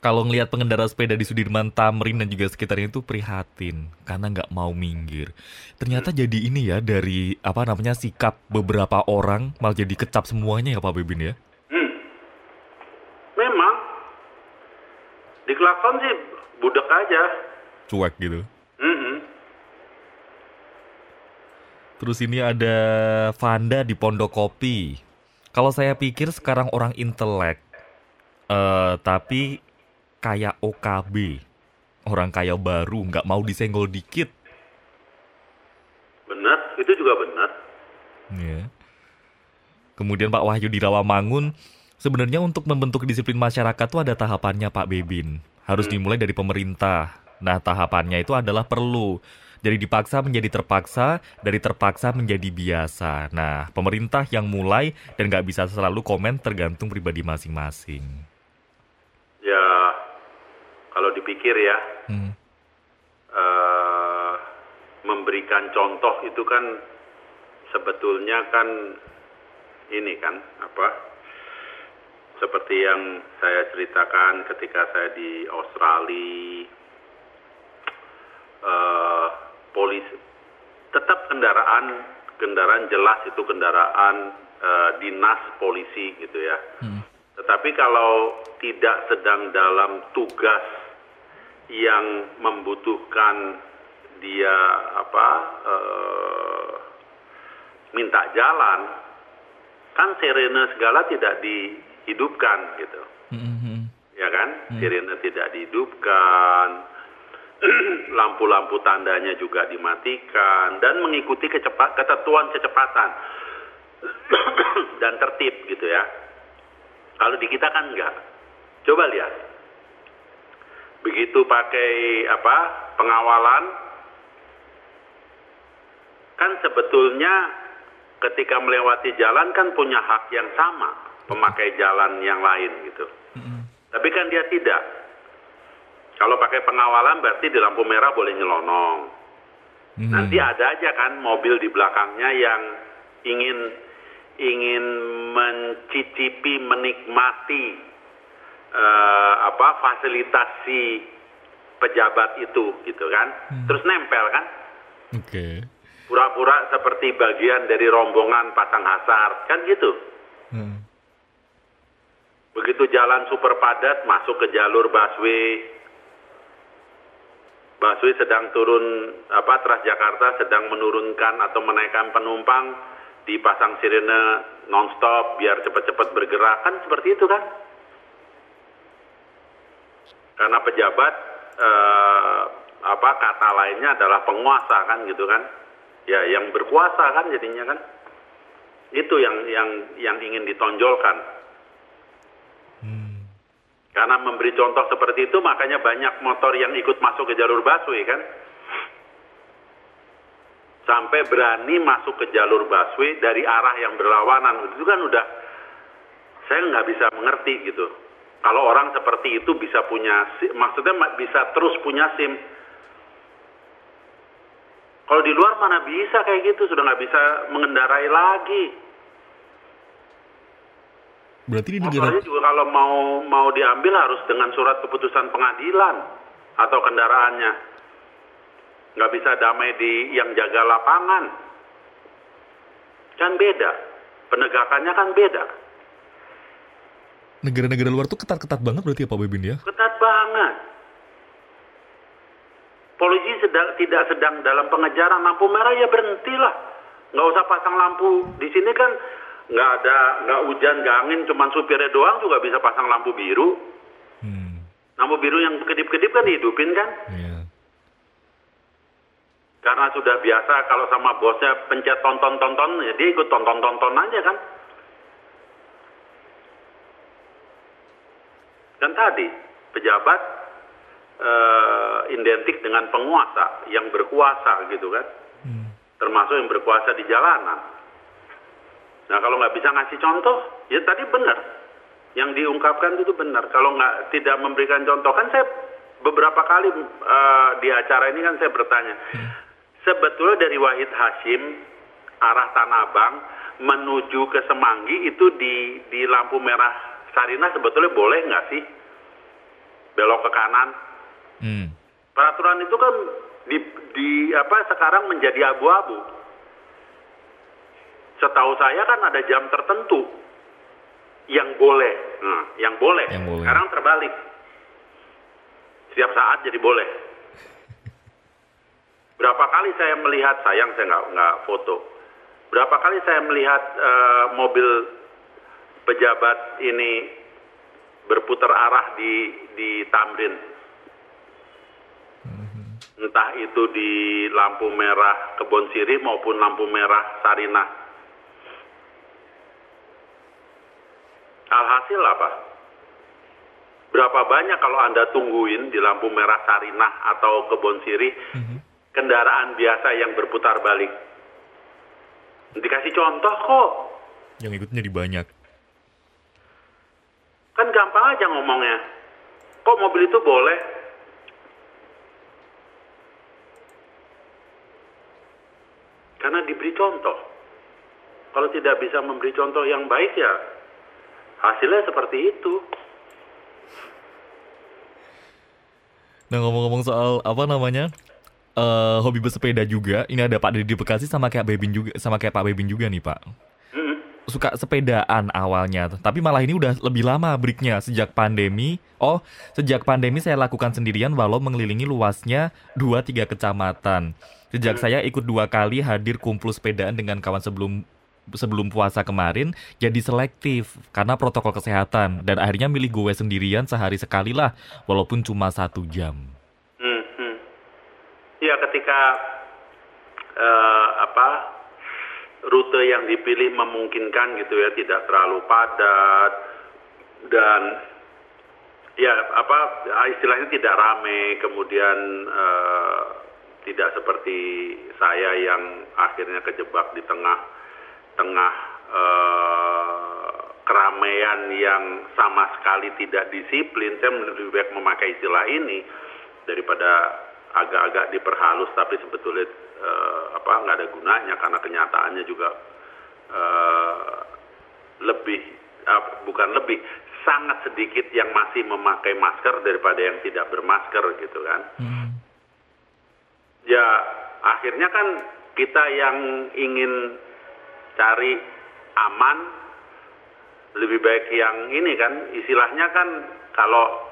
Kalau ngelihat pengendara sepeda di Sudirman Tamrin dan juga sekitarnya itu prihatin karena nggak mau minggir. Ternyata jadi ini ya dari apa namanya sikap beberapa orang malah jadi kecap semuanya ya Pak Bebin ya. Hmm. Memang di klakson sih budek aja. Cuek gitu. Mm-mm. Terus ini ada Vanda di Pondok Kopi. Kalau saya pikir sekarang orang intelek, eh tapi kayak OKB, orang kaya baru, nggak mau disenggol dikit. Benar, itu juga benar. Ya. Kemudian Pak Wahyu di Rawamangun, sebenarnya untuk membentuk disiplin masyarakat itu ada tahapannya Pak Bebin. Harus dimulai dari pemerintah. Nah tahapannya itu adalah perlu. Dari dipaksa menjadi terpaksa, dari terpaksa menjadi biasa. Nah, pemerintah yang mulai dan nggak bisa selalu komen tergantung pribadi masing-masing. Ya, kalau dipikir ya, Hmm. eh, memberikan contoh itu kan sebetulnya kan ini kan apa? Seperti yang saya ceritakan ketika saya di Australia, eh, polisi tetap kendaraan kendaraan jelas itu kendaraan eh, dinas polisi gitu ya. Tetapi kalau tidak sedang dalam tugas yang membutuhkan dia apa eh, minta jalan, kan sirene segala tidak dihidupkan gitu, Hmm. ya kan? Sirene tidak dihidupkan, (clears throat) lampu-lampu tandanya juga dimatikan dan mengikuti kecepat ketentuan kecepatan (clears throat) dan tertib gitu ya. Kalau di kita kan enggak. Coba lihat. Begitu pakai apa? pengawalan kan sebetulnya ketika melewati jalan kan punya hak yang sama pemakai jalan yang lain gitu. Tapi kan dia tidak. Kalau pakai pengawalan berarti di lampu merah boleh nyelonong. Nanti ada aja kan mobil di belakangnya yang ingin ingin mencicipi menikmati eh, apa fasilitasi pejabat itu gitu kan. Terus nempel kan. Oke. Pura-pura seperti bagian dari rombongan pasang hasar kan gitu. Hmm. Begitu jalan super padat masuk ke jalur busway. Busway sedang turun apa Transjakarta sedang menurunkan atau menaikkan penumpang dipasang sirene nonstop biar cepat-cepat bergerak kan seperti itu kan? Karena pejabat eh, apa kata lainnya adalah penguasa kan gitu kan? Ya yang berkuasa kan jadinya kan? Itu yang yang yang ingin ditonjolkan. Karena memberi contoh seperti itu makanya banyak motor yang ikut masuk ke jalur busway kan. Sampai berani masuk ke jalur busway dari arah yang berlawanan. Itu kan udah saya nggak bisa mengerti gitu. Kalau orang seperti itu bisa punya maksudnya ma- bisa terus punya SIM. Kalau di luar mana bisa kayak gitu sudah nggak bisa mengendarai lagi. Berarti di negara juga kalau mau mau diambil harus dengan surat keputusan pengadilan atau kendaraannya. Nggak bisa damai di yang jaga lapangan. Kan beda. Penegakannya kan beda. negara-negara luar tuh ketat-ketat banget berarti ya Pak Bebin ya? Ketat banget. Polisi sedang, tidak sedang dalam pengejaran lampu merah ya berhentilah. Nggak usah pasang lampu. Di sini kan nggak ada nggak hujan nggak angin, cuman supirnya doang juga bisa pasang lampu biru. Hmm. Lampu biru yang kedip-kedip kan dihidupin kan? Iya. Karena sudah biasa kalau sama bosnya pencet tonton-tonton, ya dia ikut tonton-tonton aja kan. Dan tadi, pejabat eh, identik dengan penguasa yang berkuasa gitu kan, Hmm. termasuk yang berkuasa di jalanan. Nah kalau nggak bisa ngasih contoh, ya tadi benar, yang diungkapkan itu benar. Kalau nggak tidak memberikan contoh, kan saya beberapa kali eh, di acara ini kan saya bertanya, sebetulnya dari Wahid Hashim arah Tanah Abang menuju ke Semanggi itu di di lampu merah Sarina sebetulnya boleh nggak sih belok ke kanan? Hmm. Peraturan itu kan di, di apa sekarang menjadi abu-abu. Setahu saya kan ada jam tertentu yang boleh. Nah, yang boleh. Yang boleh. Sekarang terbalik. Setiap saat jadi boleh. Berapa kali saya melihat sayang saya nggak nggak foto. Berapa kali saya melihat eh, mobil pejabat ini berputar arah di di Tamrin entah itu di lampu merah Kebon Sirih maupun lampu merah Sarinah. Alhasil apa? Berapa banyak kalau Anda tungguin di lampu merah Sarinah atau Kebon Sirih kendaraan biasa yang berputar balik? Dikasih contoh kok. Yang ikutnya di banyak. Kan gampang aja ngomongnya. Kok mobil itu boleh? Karena diberi contoh. Kalau tidak bisa memberi contoh yang baik ya hasilnya seperti itu. Nah ngomong-ngomong soal apa namanya eh hobi bersepeda juga, ini ada Pak Deddy Bekasi sama kayak Bebin juga, sama kayak Pak Bebin juga nih Pak. Hmm. Suka sepedaan awalnya, tapi malah ini udah lebih lama breaknya sejak pandemi. Oh, sejak pandemi saya lakukan sendirian walau mengelilingi luasnya 2-3 kecamatan. Sejak saya ikut dua kali hadir kumpul sepedaan dengan kawan sebelum sebelum puasa kemarin jadi selektif karena protokol kesehatan dan akhirnya milih gue sendirian sehari sekali lah walaupun cuma satu jam. Hmm. Ya ketika eh, apa rute yang dipilih memungkinkan gitu ya tidak terlalu padat dan ya apa istilahnya tidak rame kemudian eh, tidak seperti saya yang akhirnya kejebak di tengah tengah eh, keramaian yang sama sekali tidak disiplin saya lebih baik memakai istilah ini daripada agak-agak diperhalus tapi sebetulnya eh, apa nggak ada gunanya karena kenyataannya juga eh, lebih eh, bukan lebih sangat sedikit yang masih memakai masker daripada yang tidak bermasker gitu kan. Ya akhirnya kan kita yang ingin cari aman lebih baik yang ini kan istilahnya kan kalau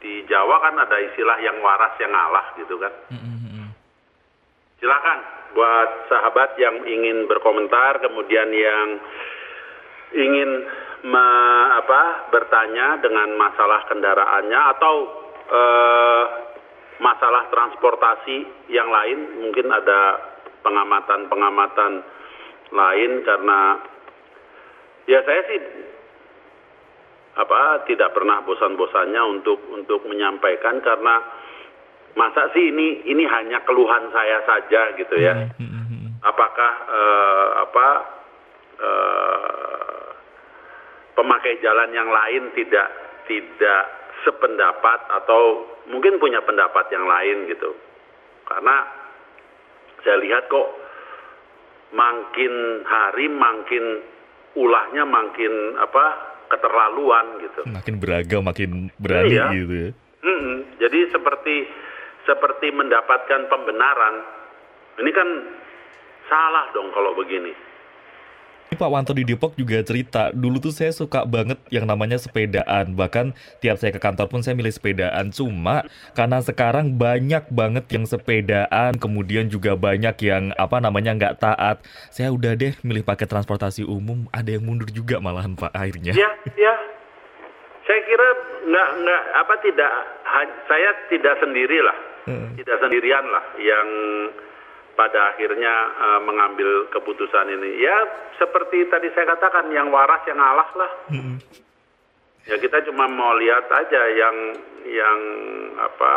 di Jawa kan ada istilah yang waras yang ngalah gitu kan. Silakan buat sahabat yang ingin berkomentar kemudian yang ingin me- apa bertanya dengan masalah kendaraannya atau eh, masalah transportasi yang lain mungkin ada pengamatan-pengamatan lain karena ya saya sih apa tidak pernah bosan-bosannya untuk untuk menyampaikan karena masa sih ini ini hanya keluhan saya saja gitu ya. Apakah eh, apa eh, pemakai jalan yang lain tidak tidak sependapat atau mungkin punya pendapat yang lain gitu. Karena saya lihat kok makin hari makin ulahnya makin apa keterlaluan gitu Makin beragam, makin berani Iya. gitu ya. Mm-mm. Jadi seperti seperti mendapatkan pembenaran. Ini kan salah dong kalau begini. Ini Pak Wanto di Depok juga cerita, dulu tuh saya suka banget yang namanya sepedaan. Bahkan tiap saya ke kantor pun saya milih sepedaan. Cuma karena sekarang banyak banget yang sepedaan, kemudian juga banyak yang apa namanya nggak taat. Saya udah deh milih pakai transportasi umum. Ada yang mundur juga malahan Pak akhirnya. Ya, ya. Saya kira nggak nggak apa tidak saya tidak sendirilah, tidak sendirian lah yang pada akhirnya eh, mengambil keputusan ini. Ya seperti tadi saya katakan yang waras yang ngalah lah. Ya kita cuma mau lihat aja yang yang apa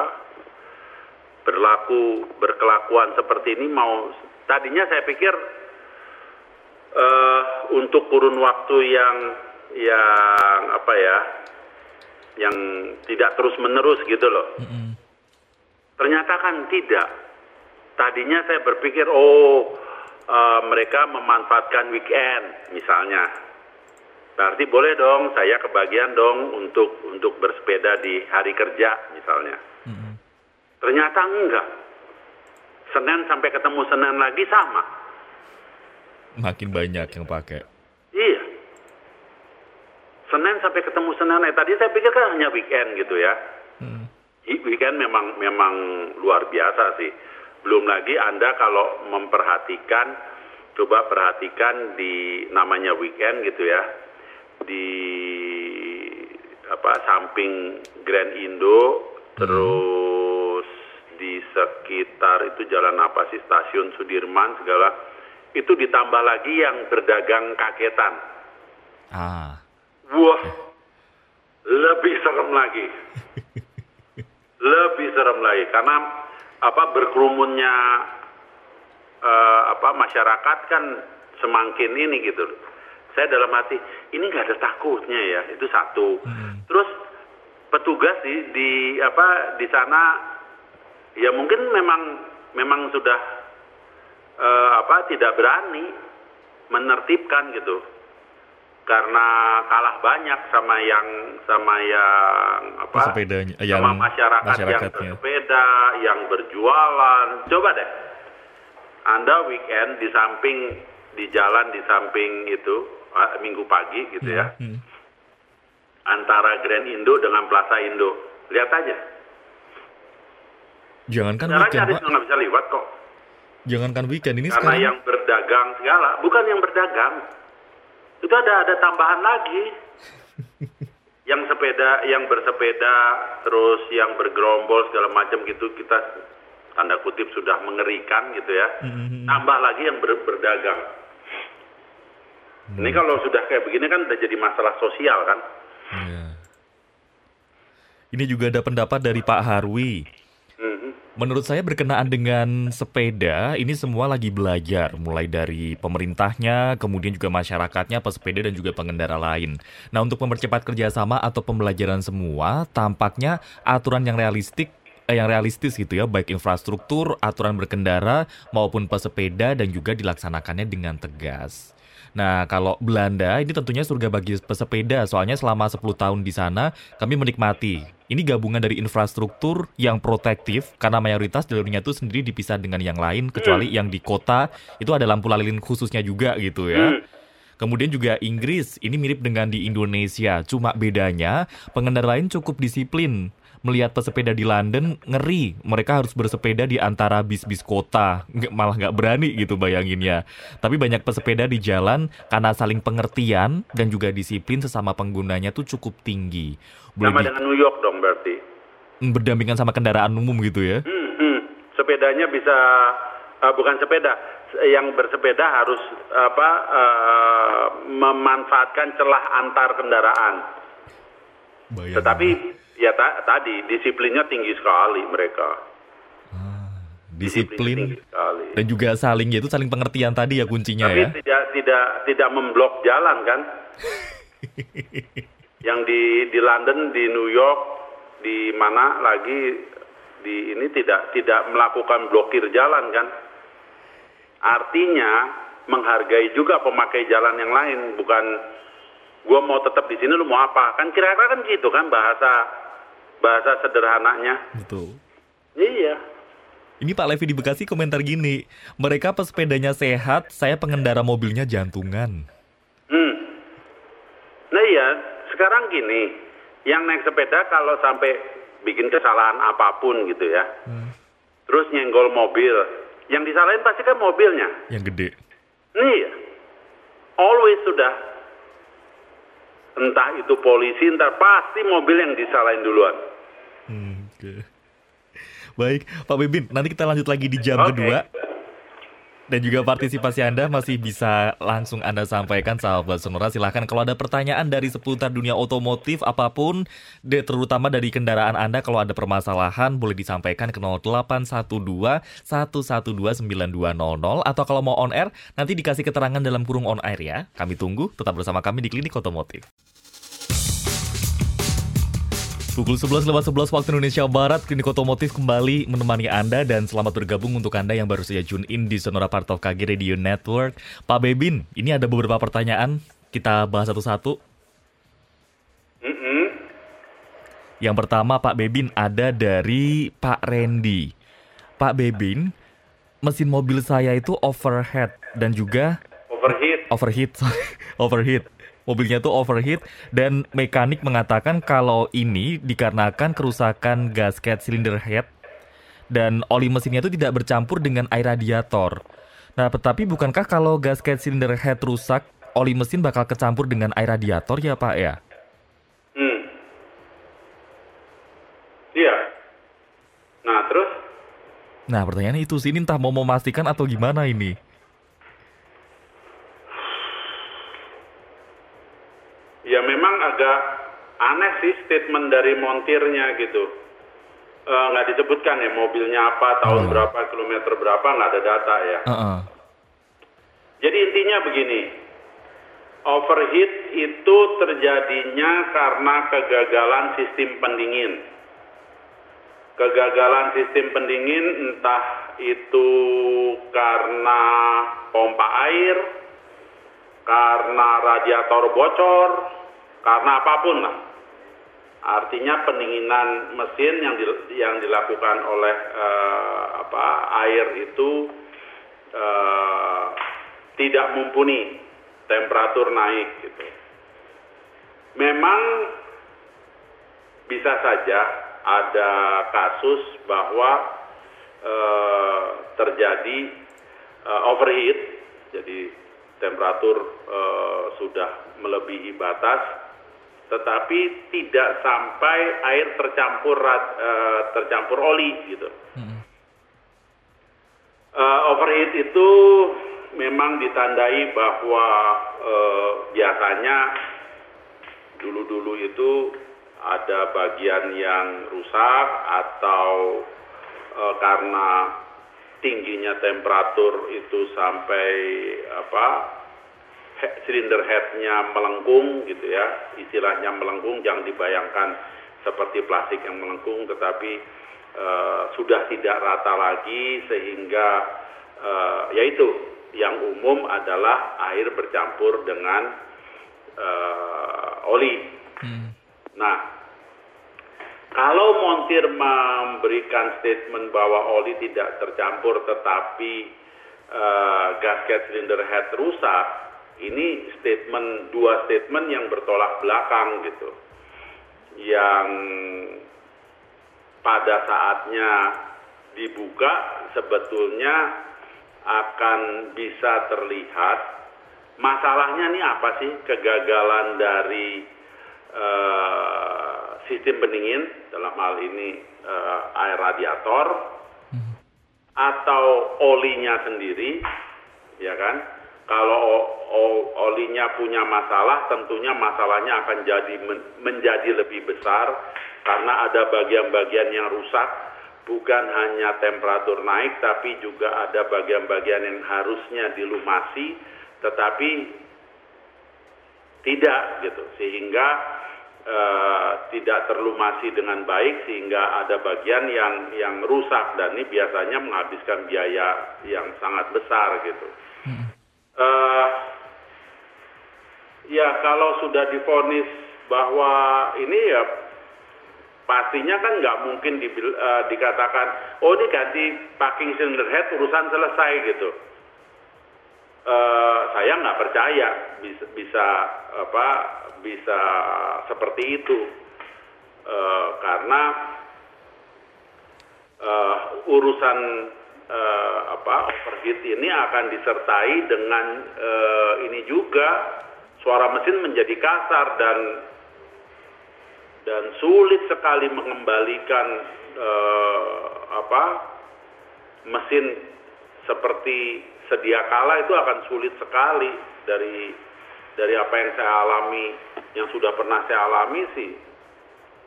berlaku berkelakuan seperti ini mau tadinya saya pikir uh, untuk kurun waktu yang yang apa ya yang tidak terus menerus gitu loh mm -hmm. ternyata kan tidak tadinya saya berpikir oh uh, mereka memanfaatkan weekend misalnya berarti boleh dong saya kebagian dong untuk untuk bersepeda di hari kerja misalnya mm -hmm. ternyata enggak Senin sampai ketemu Senin lagi sama makin banyak yang pakai. Iya. Senin sampai ketemu Senin. Eh, tadi saya pikir kan hanya weekend gitu ya. Hmm. Weekend memang memang luar biasa sih. Belum lagi Anda kalau memperhatikan, coba perhatikan di namanya weekend gitu ya. Di apa samping Grand Indo, hmm. terus di sekitar itu jalan apa sih stasiun Sudirman segala itu ditambah lagi yang berdagang kagetan. Ah. Wah, lebih serem lagi. (laughs) lebih serem lagi karena apa berkerumunnya uh, apa masyarakat kan semakin ini gitu. Saya dalam hati ini nggak ada takutnya ya itu satu. Hmm. Terus petugas di, di apa di sana ya mungkin memang memang sudah uh, apa tidak berani menertibkan gitu karena kalah banyak sama yang sama yang apa? Sepedanya, yang sama masyarakat yang bersepeda yang berjualan. Coba deh. Anda weekend di samping di jalan di samping itu uh, minggu pagi gitu ya. Hmm. antara Grand Indo dengan Plaza Indo. Lihat aja. Jangankan weekend pak. nggak bisa lewat kok. Jangankan weekend ini Karena sekarang. yang berdagang segala, bukan yang berdagang. Itu ada ada tambahan lagi. (laughs) yang sepeda, yang bersepeda, terus yang bergerombol segala macam gitu kita tanda kutip sudah mengerikan gitu ya. Mm-hmm. Tambah lagi yang ber, berdagang. Mm. Ini kalau sudah kayak begini kan udah jadi masalah sosial kan. Yeah. Ini juga ada pendapat dari Pak Harwi. Menurut saya berkenaan dengan sepeda, ini semua lagi belajar, mulai dari pemerintahnya, kemudian juga masyarakatnya, pesepeda dan juga pengendara lain. Nah, untuk mempercepat kerjasama atau pembelajaran semua, tampaknya aturan yang realistik eh, yang realistis gitu ya, baik infrastruktur, aturan berkendara maupun pesepeda dan juga dilaksanakannya dengan tegas. Nah, kalau Belanda ini tentunya surga bagi pesepeda, soalnya selama 10 tahun di sana kami menikmati. Ini gabungan dari infrastruktur yang protektif karena mayoritas jalurnya itu sendiri dipisah dengan yang lain kecuali hmm. yang di kota itu ada lampu lalu lintas khususnya juga gitu ya. Hmm. Kemudian juga Inggris, ini mirip dengan di Indonesia, cuma bedanya pengendara lain cukup disiplin melihat pesepeda di London ngeri. Mereka harus bersepeda di antara bis-bis kota. Nggak, malah nggak berani gitu bayanginnya. Tapi banyak pesepeda di jalan karena saling pengertian dan juga disiplin sesama penggunanya tuh cukup tinggi. Boleh sama di... dengan New York dong berarti. Hmm, berdampingan sama kendaraan umum gitu ya? Hmm, hmm. sepedanya bisa uh, bukan sepeda. Yang bersepeda harus apa uh, memanfaatkan celah antar kendaraan. Bayang tetapi Ya ta tadi disiplinnya tinggi sekali mereka. Ah, disiplin, disiplin sekali. dan juga saling itu saling pengertian tadi ya kuncinya Tapi ya. Tapi tidak tidak tidak memblok jalan kan? (laughs) Yang di di London, di New York, di mana lagi di ini tidak tidak melakukan blokir jalan kan? Artinya menghargai juga pemakai jalan yang lain, bukan gue mau tetap di sini lu mau apa kan kira-kira kan gitu kan bahasa bahasa sederhananya. Betul. Iya. Ini Pak Levi di Bekasi komentar gini, mereka pesepedanya sehat, saya pengendara mobilnya jantungan. Hmm. Nah iya, sekarang gini, yang naik sepeda kalau sampai bikin kesalahan apa pun gitu ya, hmm. terus nyenggol mobil, yang disalahin pasti kan mobilnya. Yang gede. Iya, always sudah. Entah itu polisi, entah pasti mobil yang disalahin duluan. Oke. Baik, Pak Bebin, nanti kita lanjut lagi di jam okay. kedua. Dan juga partisipasi Anda masih bisa langsung Anda sampaikan sahabat Sonora. Silahkan kalau ada pertanyaan dari seputar dunia otomotif apa pun, terutama dari kendaraan Anda kalau ada permasalahan boleh disampaikan ke 0812 112 9200 atau kalau mau on air nanti dikasih keterangan dalam kurung on air ya. Kami tunggu tetap bersama kami di Klinik Otomotif. Pukul 11 lewat 11 waktu Indonesia Barat, Klinik Otomotif kembali menemani Anda dan selamat bergabung untuk Anda yang baru saja tune in di Sonora Part of KG Radio Network. Pak Bebin, ini ada beberapa pertanyaan, kita bahas satu-satu. Mm -hmm. Yang pertama Pak Bebin ada dari Pak Randy. Pak Bebin, mesin mobil saya itu overhead dan juga overheat. Overheat, sorry. (laughs) overheat mobilnya itu overheat dan mekanik mengatakan kalau ini dikarenakan kerusakan gasket silinder head dan oli mesinnya itu tidak bercampur dengan air radiator. Nah, tetapi bukankah kalau gasket silinder head rusak, oli mesin bakal kecampur dengan air radiator ya, Pak ya? Hmm. Iya. Nah, terus? Nah, pertanyaannya itu sih, ini entah mau memastikan atau gimana ini. Ya memang agak aneh sih statement dari montirnya gitu. E, nggak disebutkan ya mobilnya apa, tahun uh. berapa, kilometer berapa, nggak ada data ya. Uh -uh. Jadi intinya begini, overheat itu terjadinya karena kegagalan sistem pendingin. Kegagalan sistem pendingin entah itu karena pompa air, karena radiator bocor, karena apa pun lah. Artinya pendinginan mesin yang di, yang dilakukan oleh uh, apa air itu uh, tidak mumpuni temperatur naik gitu. Memang bisa saja ada kasus bahwa uh, terjadi overheat, jadi temperatur sudah melebihi batas, tetapi tidak sampai air tercampur uh, tercampur oli gitu. Hmm. Uh, overheat itu memang ditandai bahwa uh, biasanya dulu-dulu itu ada bagian yang rusak atau uh, karena tingginya temperatur itu sampai apa silinder headnya melengkung gitu ya istilahnya melengkung jangan dibayangkan seperti plastik yang melengkung tetapi uh, sudah tidak rata lagi sehingga uh, yaitu yang umum adalah air bercampur dengan uh, oli. Hmm. Nah kalau montir memberikan statement bahwa oli tidak tercampur tetapi uh, gasket silinder head rusak, ini statement dua statement yang bertolak belakang gitu. Yang pada saatnya dibuka sebetulnya akan bisa terlihat masalahnya nih apa sih kegagalan dari uh, sistem pendingin dalam hal ini uh, air radiator hmm. atau olinya sendiri ya kan kalau olinya punya masalah tentunya masalahnya akan jadi menjadi lebih besar karena ada bagian-bagian yang rusak bukan hanya temperatur naik tapi juga ada bagian-bagian yang harusnya dilumasi tetapi tidak gitu sehingga uh, tidak terlumasi dengan baik sehingga ada bagian yang yang rusak dan ini biasanya menghabiskan biaya yang sangat besar gitu. Hmm. Uh, ya kalau sudah difonis bahwa ini ya pastinya kan nggak mungkin di, uh, dikatakan oh ini ganti packing cylinder head urusan selesai gitu. Uh, saya nggak percaya bisa bisa apa bisa seperti itu uh, karena uh, urusan uh, apa overheat ini akan disertai dengan uh, ini juga suara mesin menjadi kasar dan dan sulit sekali mengembalikan uh, apa mesin seperti sedia kala itu akan sulit sekali dari dari apa yang saya alami, yang sudah pernah saya alami sih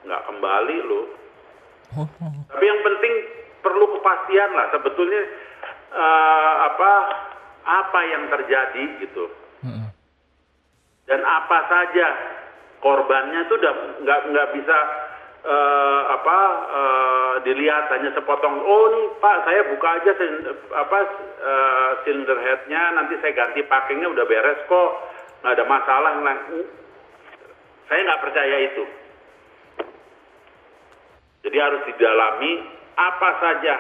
nggak kembali loh. Oh, oh. Tapi yang penting perlu kepastian lah sebetulnya uh, apa apa yang terjadi gitu. Heeh. dan apa saja korbannya itu udah nggak nggak bisa eh, apa eh, dilihat hanya sepotong oh nih pak saya buka aja silinder, apa eh, cylinder headnya nanti saya ganti packingnya udah beres kok nggak ada masalah. Nah, saya nggak percaya itu. Jadi harus didalami apa saja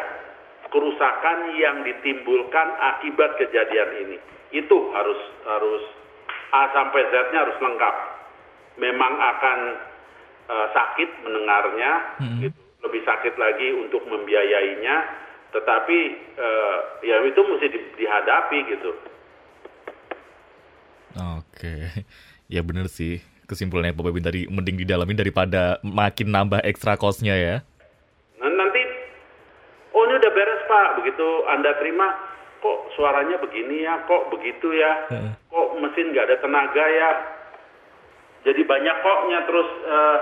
kerusakan yang ditimbulkan akibat kejadian ini itu harus harus A sampai Z-nya harus lengkap memang akan uh, sakit mendengarnya, Hmm. gitu. lebih sakit lagi untuk membiayainya, tetapi uh, ya itu mesti di- dihadapi gitu. Oke. Ya bener sih. Kesimpulannya Pak Bebin tadi mending didalamin daripada makin nambah ekstra cost-nya ya. Nah, nanti, oh ini udah beres pak, begitu anda terima, kok suaranya begini ya, kok begitu ya, kok mesin nggak ada tenaga ya, jadi banyak koknya terus eh,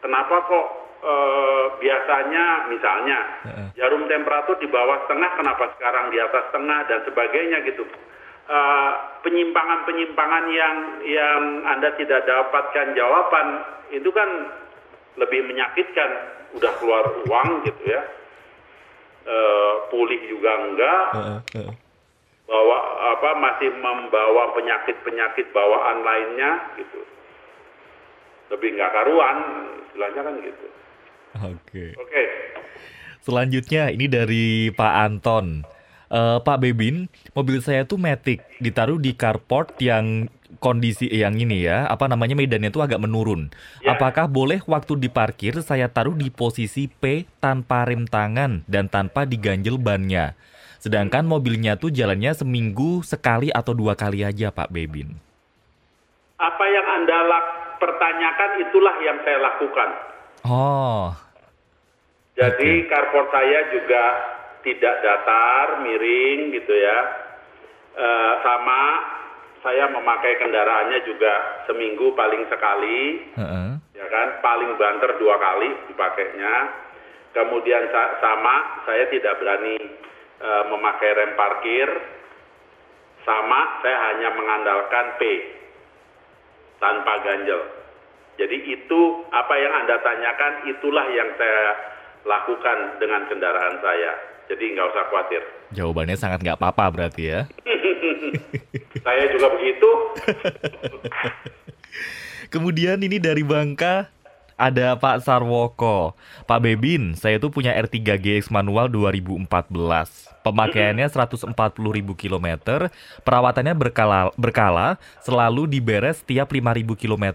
kenapa kok eh, biasanya misalnya jarum temperatur di bawah setengah kenapa sekarang di atas setengah dan sebagainya gitu? Eh, penyimpangan-penyimpangan yang yang anda tidak dapatkan jawaban itu kan lebih menyakitkan. Udah keluar uang gitu ya Eh, pulih juga enggak Heeh, heeh. bawa apa masih membawa penyakit-penyakit bawaan lainnya gitu lebih nggak karuan istilahnya kan gitu Oke. oke Selanjutnya ini dari Pak Anton. Eh, Pak Bebin, mobil saya tuh Matic ditaruh di carport yang kondisi yang ini ya, apa namanya medannya tuh agak menurun. Ya. Apakah boleh waktu diparkir saya taruh di posisi P tanpa rem tangan dan tanpa diganjel bannya? Sedangkan mobilnya tuh jalannya seminggu sekali atau dua kali aja Pak Bebin. apa yang anda lak- pertanyakan itulah yang saya lakukan Oh, jadi carport saya juga tidak datar miring gitu ya. Eh, sama saya memakai kendaraannya juga seminggu paling sekali heeh. ya kan? Paling banter dua kali dipakainya. Kemudian sa- sama saya tidak berani eh, memakai rem parkir. Sama saya hanya mengandalkan P tanpa ganjel. Jadi itu apa yang anda tanyakan itulah yang saya lakukan dengan kendaraan saya jadi nggak usah khawatir Jawabannya sangat nggak apa-apa berarti ya. (laughs) saya juga begitu (laughs) Kemudian ini dari Bangka ada Pak Sarwoko. Pak Bebin, saya tuh punya R3 GX manual 2014. Pemakaiannya 140.000 km, perawatannya berkala, berkala, selalu diberes tiap 5.000 km.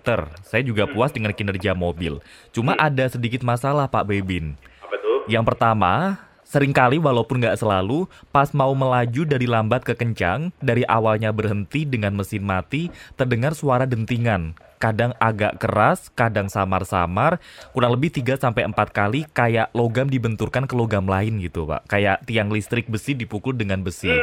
Saya juga puas dengan kinerja mobil. Cuma ada sedikit masalah Pak Bebin. apa tuh Yang pertama, sering kali walaupun nggak selalu, pas mau melaju dari lambat ke kencang, dari awalnya berhenti dengan mesin mati, terdengar suara dentingan. Kadang agak keras, kadang samar-samar, kurang lebih 3-4 kali kayak logam dibenturkan ke logam lain gitu Pak. Kayak tiang listrik besi dipukul dengan besi.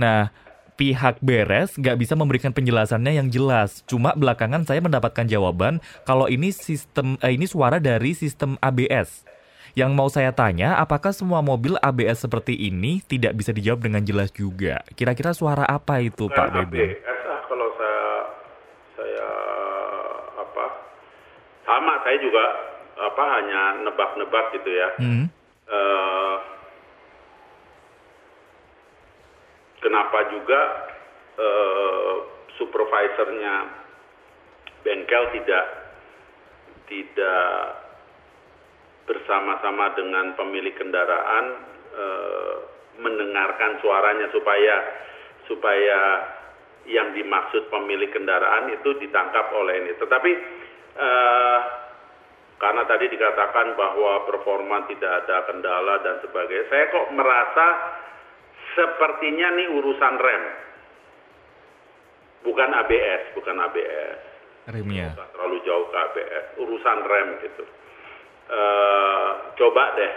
Nah, pihak beres nggak bisa memberikan penjelasannya yang jelas. Cuma belakangan saya mendapatkan jawaban kalau ini sistem eh, ini suara dari sistem ABS. Yang mau saya tanya, apakah semua mobil ABS seperti ini tidak bisa dijawab dengan jelas juga? Kira-kira suara apa itu, Pak Bukan Bebin? ABS kalau saya saya apa sama saya juga apa hanya nebak-nebak gitu ya. Hmm, Eh, kenapa juga eh, supervisornya bengkel tidak tidak bersama-sama dengan pemilik kendaraan eh, mendengarkan suaranya supaya supaya yang dimaksud pemilik kendaraan itu ditangkap oleh ini. Tetapi eh, karena tadi dikatakan bahwa performa tidak ada kendala dan sebagainya, saya kok merasa sepertinya nih urusan rem, bukan ABS, bukan ABS remnya. terlalu jauh ke ABS, urusan rem gitu. Eh, coba deh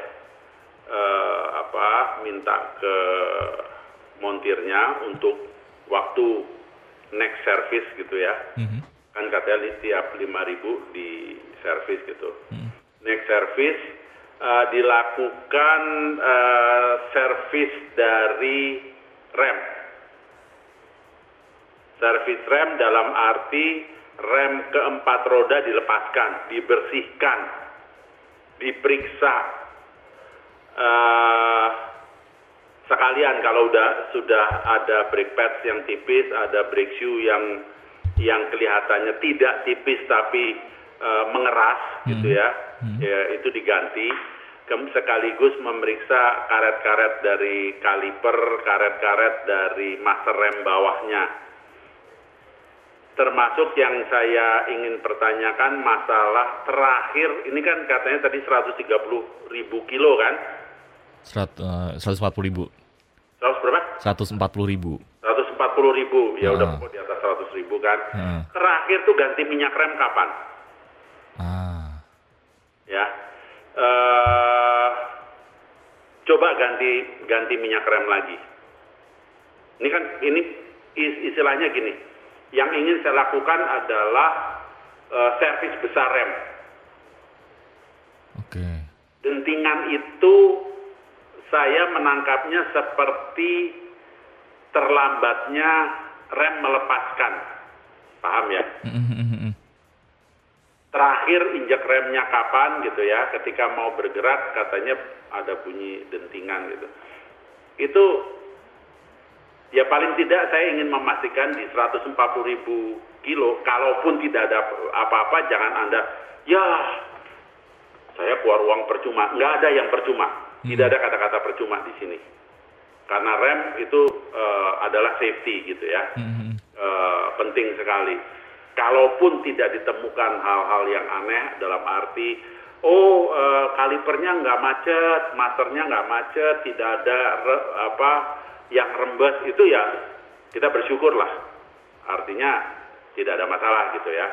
eh, apa minta ke montirnya untuk waktu next service gitu ya. Mhm. Kan katanya tiap 5000 di service gitu. Mhm. Next service eh, dilakukan eh, service dari rem. Servis rem dalam arti rem keempat roda dilepaskan, dibersihkan, diperiksa. Eh, sekalian kalau udah sudah ada brake pads yang tipis, ada brake shoe yang yang kelihatannya tidak tipis tapi eh, mengeras gitu ya, ya itu diganti. Kem- sekaligus memeriksa karet-karet dari kaliper, karet-karet dari master rem bawahnya termasuk yang saya ingin pertanyakan masalah terakhir ini kan katanya tadi 130 ribu kilo kan Serat, eh, 140 ribu. 100 berapa? 140 ribu. 140 ribu ya udah Ah. pokok di atas 100 ribu kan Heeh. terakhir tuh ganti minyak rem kapan Ah. ya eh coba ganti ganti minyak rem lagi ini kan ini is- istilahnya gini yang ingin saya lakukan adalah eh, servis besar rem Oke. dentingan itu saya menangkapnya seperti terlambatnya rem melepaskan. Paham ya? Mhm, mhm, mhm. Terakhir injek remnya kapan gitu ya, ketika mau bergerak katanya ada bunyi dentingan gitu. Itu ya paling tidak saya ingin memastikan di 140 ribu kilo, kalaupun tidak ada apa-apa jangan Anda, ya saya keluar uang percuma. Nggak ada yang percuma. Tidak ada kata-kata percuma di sini. Karena rem itu eh, adalah safety gitu ya. Mhm. Eh, penting sekali. Kalaupun tidak ditemukan hal-hal yang aneh dalam arti, oh eh, kalipernya nggak macet, masternya nggak macet, tidak ada re- apa yang rembes itu ya kita bersyukurlah. Artinya tidak ada masalah gitu ya.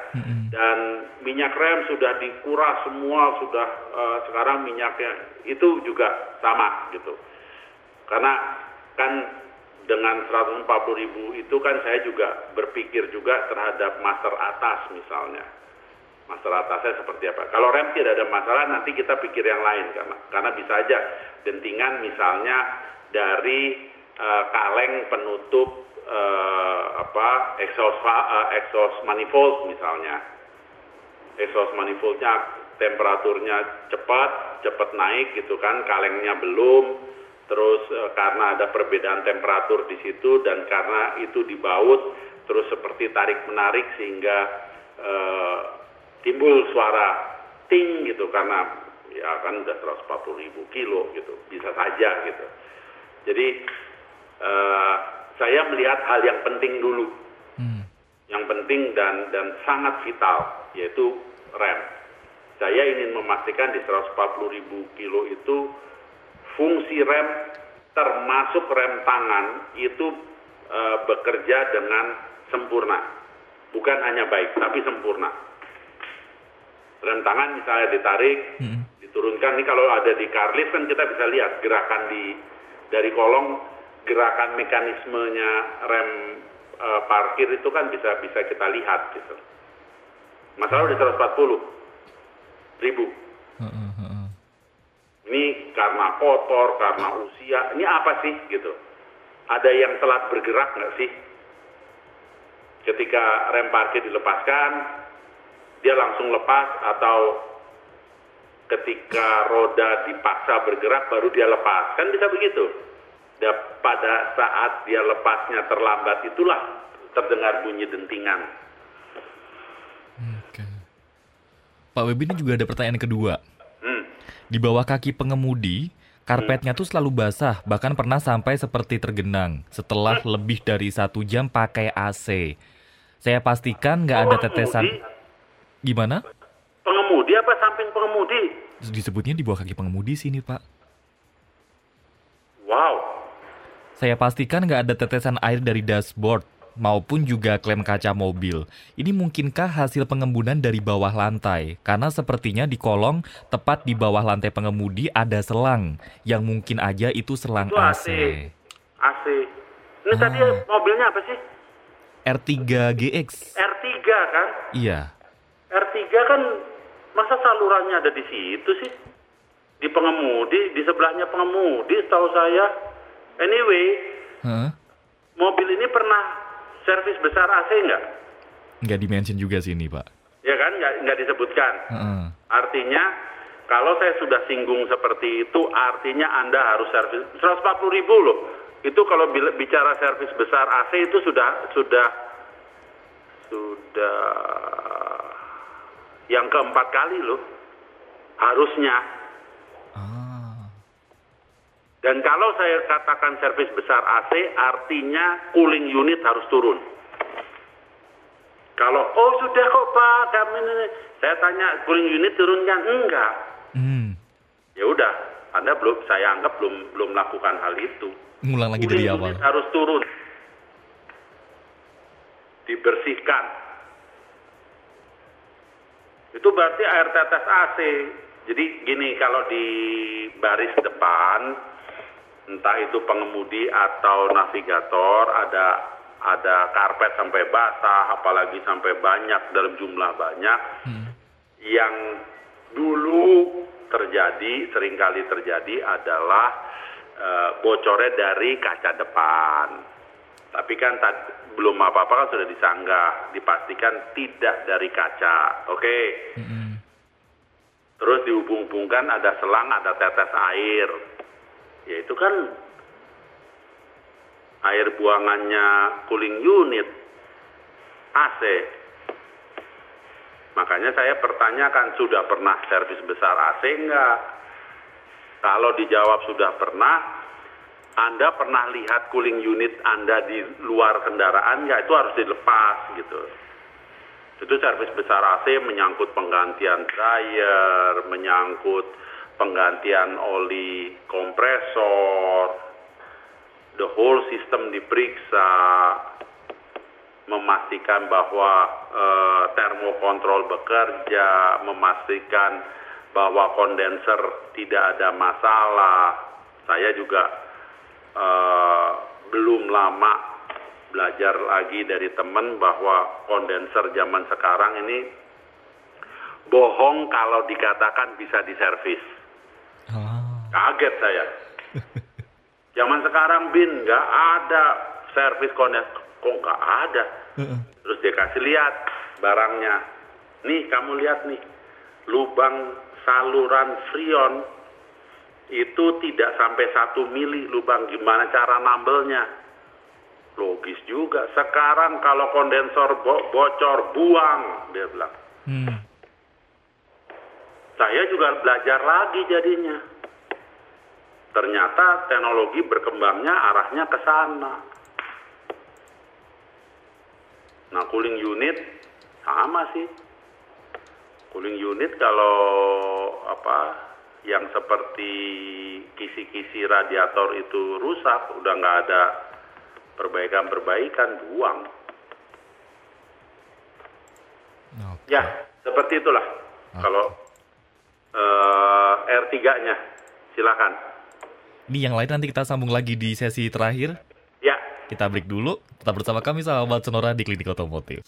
Dan minyak rem sudah dikuras semua, sudah eh, sekarang minyaknya itu juga sama gitu. Karena kan dengan 140 ribu itu kan saya juga berpikir juga terhadap master atas misalnya. Master atasnya seperti apa. Kalau rem tidak ada masalah nanti kita pikir yang lain karena karena bisa aja dentingan misalnya dari eh, kaleng penutup eh, apa exhaust eh, exhaust manifold misalnya. Exhaust manifoldnya temperaturnya cepat cepat naik gitu kan kalengnya belum. Terus eh, karena ada perbedaan temperatur di situ dan karena itu dibaut terus seperti tarik menarik sehingga eh, timbul suara ting gitu karena ya kan udah 140 ribu kilo gitu bisa saja gitu. Jadi eh, saya melihat hal yang penting dulu Hmm. yang penting dan dan sangat vital yaitu rem. Saya ingin memastikan di 140 ribu kilo itu fungsi rem termasuk rem tangan itu eh, bekerja dengan sempurna. Bukan hanya baik, tapi sempurna. Rem tangan misalnya ditarik, Mhm. diturunkan. Ini kalau ada di Carlis kan kita bisa lihat gerakan di dari kolong gerakan mekanismenya rem eh, parkir itu kan bisa bisa kita lihat gitu. Masalah di 140 ribu. Ini karena kotor, karena usia. Ini apa sih gitu? Ada yang telat bergerak nggak sih? Ketika rem parkir dilepaskan, dia langsung lepas atau ketika roda dipaksa bergerak baru dia lepas. Kan bisa begitu. Dan pada saat dia lepasnya terlambat itulah terdengar bunyi dentingan. Oke. Pak Webi ini juga ada pertanyaan kedua. Hmm. Di bawah kaki pengemudi, karpetnya tuh selalu basah, bahkan pernah sampai seperti tergenang setelah lebih dari satu jam pakai AC. Saya pastikan nggak ada tetesan. pengemudi? Gimana? Pengemudi apa samping pengemudi? Disebutnya di bawah kaki pengemudi sini, Pak. Wow. Saya pastikan nggak ada tetesan air dari dashboard maupun juga klem kaca mobil. Ini mungkinkah hasil pengembunan dari bawah lantai? Karena sepertinya di kolong tepat di bawah lantai pengemudi ada selang yang mungkin aja itu selang Itu AC. AC. Ini tadi Ah. mobilnya apa sih? R3 GX. R3 kan? Iya. R3 kan masa salurannya ada di situ sih? Di pengemudi, di sebelahnya pengemudi setahu saya. Anyway, Heeh. mobil ini pernah servis besar AC nggak? Nggak dimention juga sih ini, Pak. Ya kan, nggak, nggak disebutkan. Heeh. Artinya, kalau saya sudah singgung seperti itu, artinya Anda harus servis 140 ribu loh. Itu kalau bicara servis besar AC itu sudah sudah sudah yang keempat kali loh. Harusnya. Ah. Dan kalau saya katakan servis besar AC, artinya cooling unit harus turun. Kalau, oh sudah kok Pak, kami ini. Saya tanya cooling unit turun kan? Enggak. Hmm. Ya udah, Anda belum, saya anggap belum belum melakukan hal itu. Ngulang lagi dari Cooling awal. unit harus turun. Dibersihkan. Itu berarti air tetes AC. Jadi gini, kalau di baris depan, entah itu pengemudi atau navigator, ada ada karpet sampai basah, apalagi sampai banyak dalam jumlah banyak, Hmm. yang dulu terjadi, sering kali terjadi adalah eh, bocornya dari kaca depan. Tapi kan tad- belum apa-apa kan sudah disanggah, dipastikan tidak dari kaca. Oke. Mm-mm. Terus dihubung-hubungkan ada selang, ada tetes air. Ya itu kan air buangannya cooling unit AC. Makanya saya pertanyakan sudah pernah servis besar AC enggak? Kalau dijawab sudah pernah, Anda pernah lihat cooling unit Anda di luar kendaraan nggak? Itu harus dilepas gitu. Itu servis besar AC menyangkut penggantian dryer, menyangkut penggantian oli kompresor, the whole system diperiksa, memastikan bahwa eh, termokontrol bekerja, memastikan bahwa kondenser tidak ada masalah. Saya juga eh, belum lama belajar lagi dari teman bahwa kondenser zaman sekarang ini bohong kalau dikatakan bisa diservis. Kaget saya. (laughs) Zaman sekarang bin nggak ada servis kondenser, kok nggak ada? Terus dia kasih lihat barangnya. Nih kamu lihat nih, lubang saluran freon itu tidak sampai satu mili lubang gimana cara nambelnya? Logis juga. Sekarang kalau kondensor bo- bocor buang, dia bilang. Hmm. Saya juga belajar lagi jadinya. Ternyata teknologi berkembangnya arahnya ke sana. Nah, cooling unit sama sih. Cooling unit kalau apa yang seperti kisi-kisi radiator itu rusak, udah nggak ada perbaikan-perbaikan, buang. Oke. Ya, seperti itulah. Kalau eh, R3-nya, silakan. Ini yang lain nanti kita sambung lagi di sesi terakhir. Ya, Kita break dulu. Tetap bersama kami sahabat Sonora di Klinik Otomotif.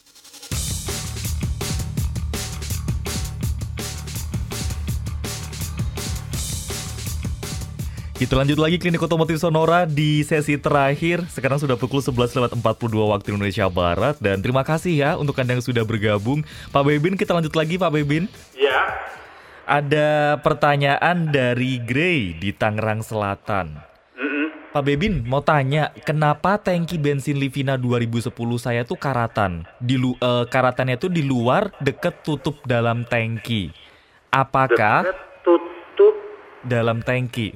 Kita lanjut lagi Klinik Otomotif Sonora di sesi terakhir. Sekarang sudah pukul 11 lewat 42 waktu Indonesia Barat. Dan terima kasih ya untuk Anda yang sudah bergabung. Pak Bebin, kita lanjut lagi Pak Bebin. ya. Ada pertanyaan dari Grey di Tangerang Selatan. Pak Bebin mau tanya, kenapa tangki bensin Livina 2010 saya tuh karatan? Di lu, eh, karatannya tuh di luar deket tutup dalam tangki. Apakah Deket tutup. dalam tangki?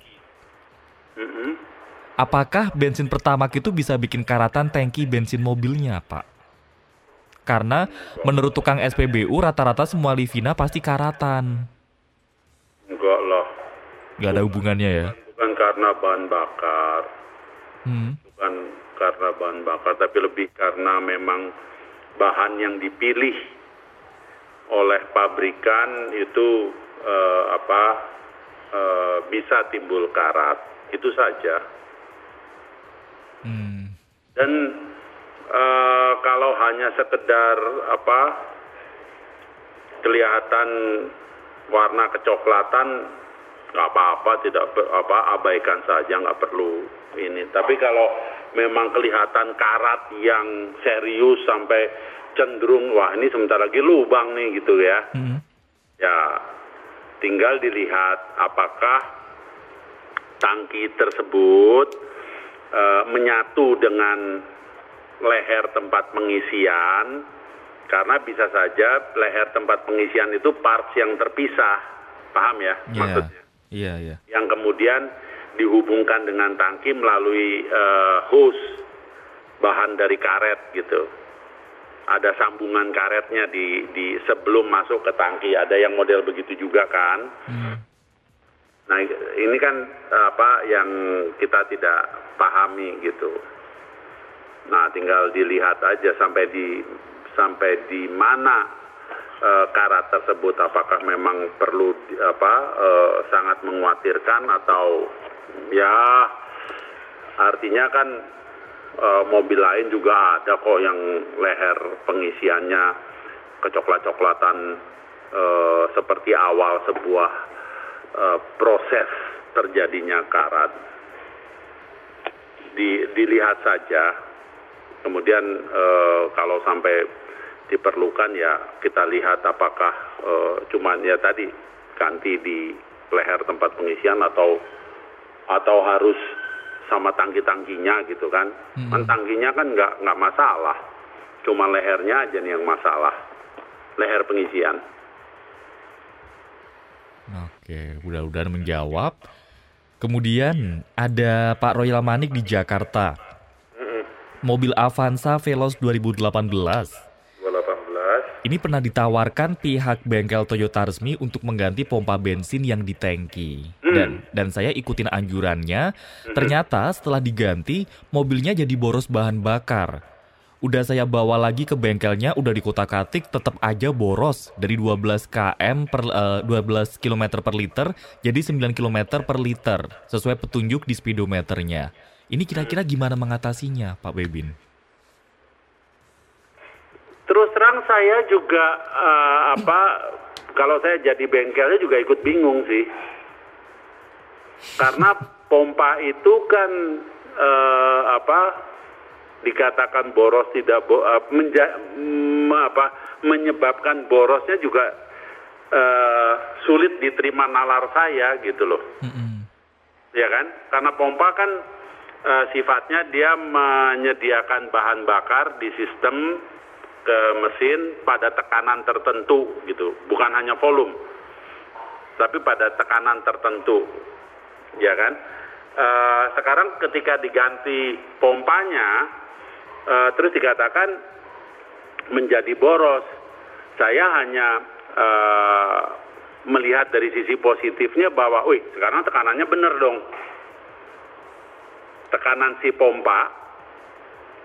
Mm-mm. Apakah bensin pertama itu bisa bikin karatan tangki bensin mobilnya, Pak? Karena menurut tukang SPBU rata-rata semua Livina pasti karatan. Enggak lah. Gak ada hubungannya ya? Bukan karena bahan bakar. Hmm. Bukan karena bahan bakar, tapi lebih karena memang bahan yang dipilih oleh pabrikan itu eh, apa eh, bisa timbul karat. Itu saja. Hmm. Dan uh, kalau hanya sekedar apa kelihatan warna kecoklatan nggak apa-apa tidak apa abaikan saja nggak perlu ini tapi kalau memang kelihatan karat yang serius sampai cenderung wah ini sebentar lagi lubang nih gitu ya hmm. ya tinggal dilihat apakah tangki tersebut uh, menyatu dengan leher tempat pengisian karena bisa saja leher tempat pengisian itu parts yang terpisah, paham ya yeah. maksudnya? Iya, yeah, iya. Yeah. Yang kemudian dihubungkan dengan tangki melalui uh, hose bahan dari karet gitu. Ada sambungan karetnya di di sebelum masuk ke tangki. Ada yang model begitu juga kan? Hmm. Nah ini kan apa yang kita tidak pahami gitu. Nah tinggal dilihat aja sampai di sampai di mana e, karat tersebut? Apakah memang perlu apa e, sangat mengkhawatirkan atau ya artinya kan e, mobil lain juga ada kok yang leher pengisiannya kecoklat-coklatan e, seperti awal sebuah e, proses terjadinya karat. Di, dilihat saja. Kemudian e, kalau sampai diperlukan ya kita lihat apakah uh, cuman ya tadi ganti di leher tempat pengisian atau atau harus sama tangki-tangkinya gitu kan. Hmm. Kan tangkinya kan nggak nggak masalah, cuma lehernya aja nih yang masalah, leher pengisian. Oke, mudah-mudahan menjawab. Kemudian ada Pak Royal Manik di Jakarta. Mobil Avanza Veloz 2018 ini pernah ditawarkan pihak bengkel Toyota resmi untuk mengganti pompa bensin yang di tangki. Hmm. Dan dan saya ikutin anjurannya. Hmm. Ternyata setelah diganti, mobilnya jadi boros bahan bakar. Udah saya bawa lagi ke bengkelnya, udah di kota Katik, tetap aja boros dari 12 km per uh, 12 km per liter jadi 9 km per liter sesuai petunjuk di speedometernya. Ini kira-kira gimana mengatasinya, Pak Bebin? Terus terang saya juga uh, apa kalau saya jadi bengkelnya juga ikut bingung sih. Karena pompa itu kan uh, apa dikatakan boros tidak bo, uh, menja, mm, apa menyebabkan borosnya juga uh, sulit diterima nalar saya gitu loh. Mm -hmm. Ya kan? Karena pompa kan uh, sifatnya dia menyediakan bahan bakar di sistem ke mesin pada tekanan tertentu gitu, bukan hanya volume, tapi pada tekanan tertentu, ya kan? E, sekarang ketika diganti pompanya, e, terus dikatakan menjadi boros, saya hanya e, melihat dari sisi positifnya bahwa, wih sekarang tekanannya benar dong, tekanan si pompa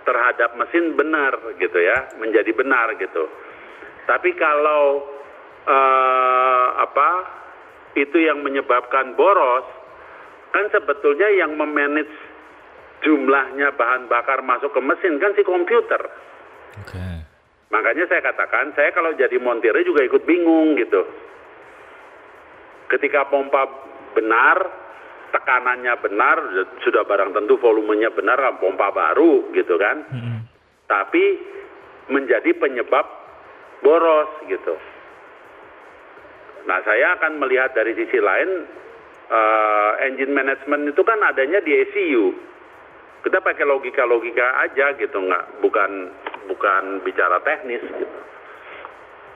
terhadap mesin benar gitu ya, menjadi benar gitu. Tapi kalau uh, apa itu yang menyebabkan boros, kan sebetulnya yang memanage jumlahnya bahan bakar masuk ke mesin kan si komputer. Okay. Makanya saya katakan, saya kalau jadi montirnya juga ikut bingung gitu. Ketika pompa benar, tekanannya benar, sudah barang tentu volumenya benar, pompa baru gitu kan. Hmm. Tapi menjadi penyebab boros gitu. Nah saya akan melihat dari sisi lain, uh, engine management itu kan adanya di ECU. Kita pakai logika-logika aja gitu, nggak bukan bukan bicara teknis gitu.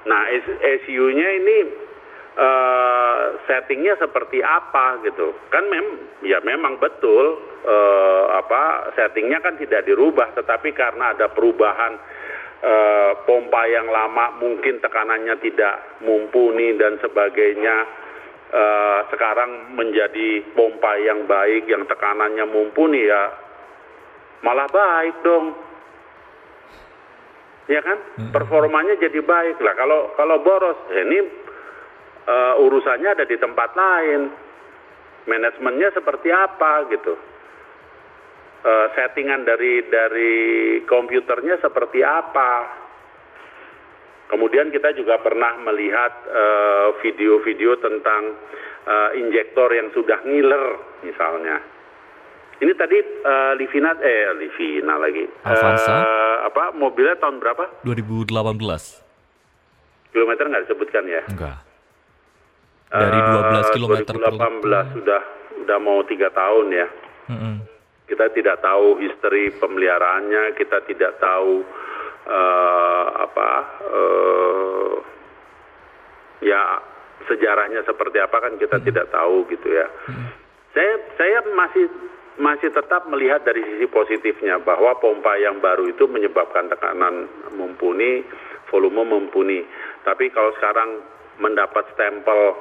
Nah ECU-nya ini uh, settingnya seperti apa gitu. Kan mem ya memang betul uh, apa settingnya kan tidak dirubah tetapi karena ada perubahan uh, pompa yang lama mungkin tekanannya tidak mumpuni dan sebagainya uh, sekarang menjadi pompa yang baik yang tekanannya mumpuni ya malah baik dong. Ya kan? Performanya jadi baik lah. Kalau kalau boros ya ini uh, urusannya ada di tempat lain. Manajemennya seperti apa gitu. eh, settingan dari dari komputernya seperti apa. Kemudian kita juga pernah melihat eh, video-video tentang eh, injektor yang sudah ngiler misalnya. Ini tadi eh, Livina eh Livina lagi. Avanza? Eh, apa mobilnya tahun berapa? 2018. Kilometer nggak disebutkan ya? Enggak. Dari Eh, 12 km per 2018 sudah sudah mau tiga tahun ya. Mm-mm. Kita tidak tahu histori pemeliharaannya, kita tidak tahu eh, apa eh, ya sejarahnya seperti apa kan kita tidak tahu gitu ya. Saya saya masih masih tetap melihat dari sisi positifnya bahwa pompa yang baru itu menyebabkan tekanan mumpuni, volume mumpuni. Tapi kalau sekarang mendapat stempel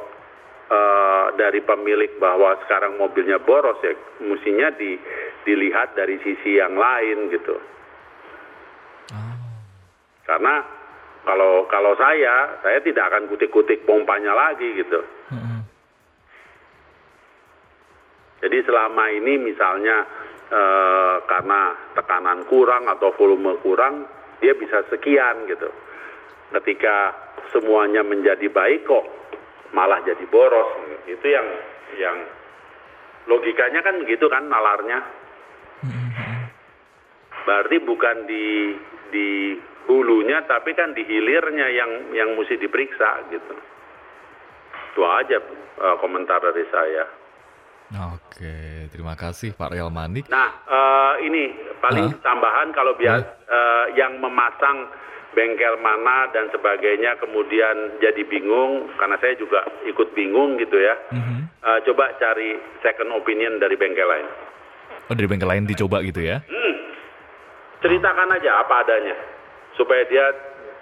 eh, dari pemilik bahwa sekarang mobilnya boros ya, mestinya di, dilihat dari sisi yang lain gitu. Karena kalau kalau saya, saya tidak akan kutik-kutik pompanya lagi gitu. Jadi selama ini misalnya eh, karena tekanan kurang atau volume kurang, dia bisa sekian gitu. Ketika semuanya menjadi baik kok malah jadi boros. Itu yang yang logikanya kan begitu kan nalarnya. Berarti bukan di di hulunya tapi kan di hilirnya yang yang mesti diperiksa gitu. Itu aja eh, komentar dari saya. Oke, terima kasih Pak Real Manik. Nah, eh, ini paling Hah? tambahan kalau biar eh, yang memasang bengkel mana dan sebagainya kemudian jadi bingung karena saya juga ikut bingung gitu ya. Mhm. Eh, coba cari second opinion dari bengkel lain. Oh, dari bengkel lain dicoba gitu ya? Ceritakan aja apa adanya supaya dia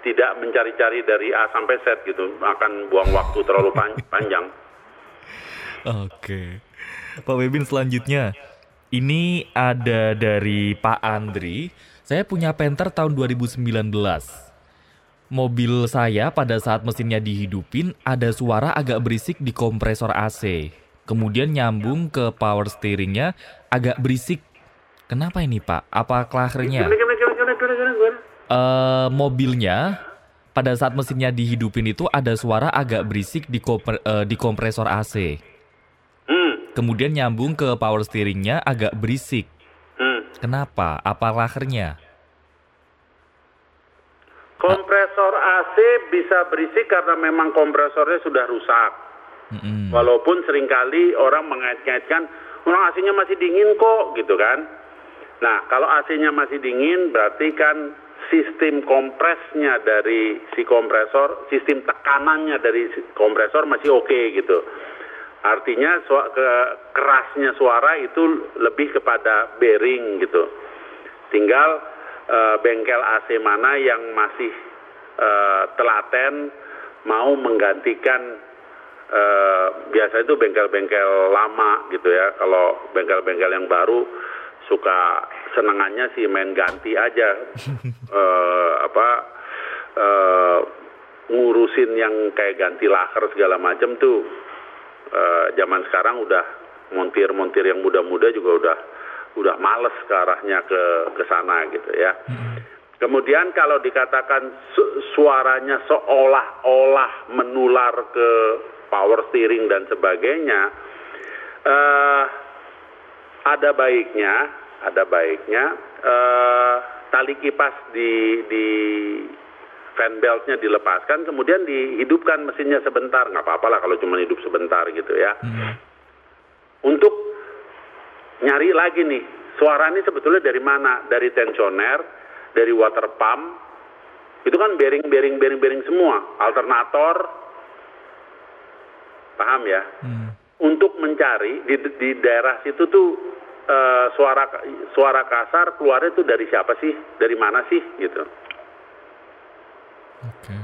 tidak mencari-cari dari A sampai Z gitu, akan buang waktu terlalu pan- (laughs) panjang. Oke. Pak Webin selanjutnya. Ini ada dari Pak Andri. Saya punya Panther tahun 2019. Mobil saya pada saat mesinnya dihidupin ada suara agak berisik di kompresor AC. Kemudian nyambung ke power steeringnya agak berisik. Kenapa ini Pak? Apa gimana, gimana? eh mobilnya pada saat mesinnya dihidupin itu ada suara agak berisik di, kompre- eh, di kompresor AC. Hmm, Kemudian nyambung ke power steeringnya agak berisik. Kenapa? Apa lahernya? Kompresor AC bisa berisik karena memang kompresornya sudah rusak. Mm-mm. Walaupun sering kali orang mengait-ngaitkan, orang AC-nya masih dingin kok, gitu kan. Nah, kalau AC-nya masih dingin, berarti kan sistem kompresnya dari si kompresor, sistem tekanannya dari si kompresor masih oke gitu. Artinya sua- ke- kerasnya suara itu lebih kepada bearing gitu. Tinggal eh, bengkel AC mana yang masih eh, telaten mau menggantikan eh, biasa itu bengkel-bengkel lama gitu ya. Kalau bengkel-bengkel yang baru suka senengannya sih main ganti aja (laughs) eh, apa eh, ngurusin yang kayak ganti laker segala macam tuh eh, zaman sekarang udah montir-montir yang muda-muda juga udah udah males ke arahnya ke ke sana gitu ya. Kemudian kalau dikatakan su- suaranya seolah-olah menular ke power steering dan sebagainya, eh, ada baiknya, ada baiknya eh, tali kipas di di fan beltnya dilepaskan, kemudian dihidupkan mesinnya sebentar, nggak apa-apa lah kalau cuma hidup sebentar gitu ya. Untuk nyari lagi nih, suara ini sebetulnya dari mana? Dari tensioner, dari water pump, itu kan bearing, bearing, bearing, bearing semua, alternator, paham ya? Hmm. Untuk mencari di, di daerah situ tuh eh, suara suara kasar keluarnya tuh dari siapa sih? Dari mana sih? Gitu. Oke.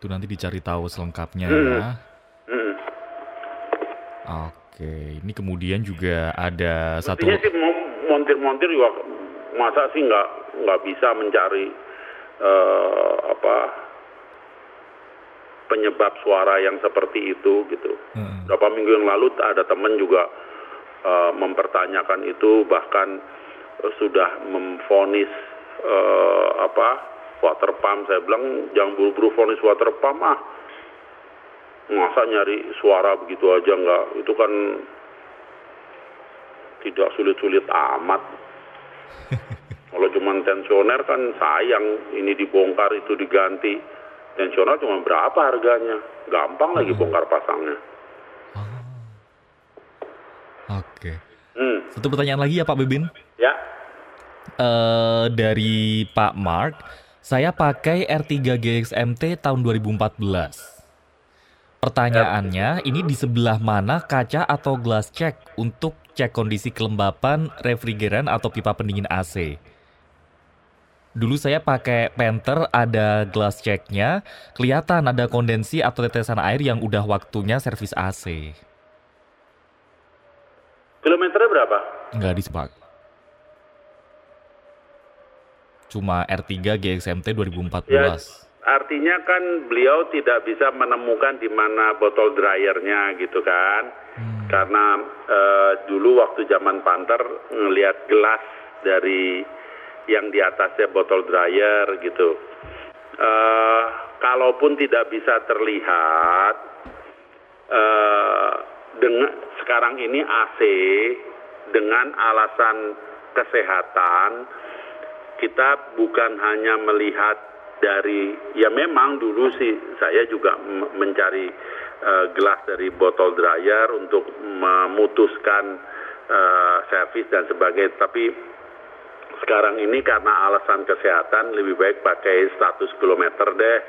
Itu nanti dicari tahu selengkapnya Hmm. ya. Hmm. Oke, ini kemudian juga ada satu Intinya sih montir-montir juga masa sih nggak nggak bisa mencari eh, apa penyebab suara yang seperti itu gitu. Mm-mm. Berapa minggu yang lalu ada temen juga uh, mempertanyakan itu bahkan uh, sudah memfonis uh, apa water pump. Saya bilang jangan buru-buru fonis water pump ah. Masa nyari suara begitu aja nggak? Itu kan tidak sulit-sulit amat. (laughs) Kalau cuma tensioner kan sayang ini dibongkar itu diganti. Tensioner cuma berapa harganya? Gampang lagi bongkar pasangnya. Oke. hmm. Satu pertanyaan lagi ya Pak Bebin. ya Eh dari Pak Mark, saya pakai R3 GXMT tahun 2014. Pertanyaannya, ini di sebelah mana kaca atau glass check untuk cek kondisi kelembapan refrigeran atau pipa pendingin AC? Dulu saya pakai Panther ada glass checknya, kelihatan ada kondensi atau tetesan air yang udah waktunya servis AC. kilometernya berapa Nggak disebut. Cuma R3 GXMT 2014. Ya, artinya kan beliau tidak bisa menemukan di mana botol dryernya gitu kan. Karena eh, dulu waktu zaman Panther ngelihat gelas dari yang di atasnya botol dryer gitu. Eh, kalaupun tidak bisa terlihat eh, dengan sekarang ini AC dengan alasan kesehatan kita bukan hanya melihat dari ya memang dulu sih saya juga mencari eh, gelas dari botol dryer untuk memutuskan eh, servis dan sebagainya. Tapi sekarang ini karena alasan kesehatan lebih baik pakai status kilometer deh.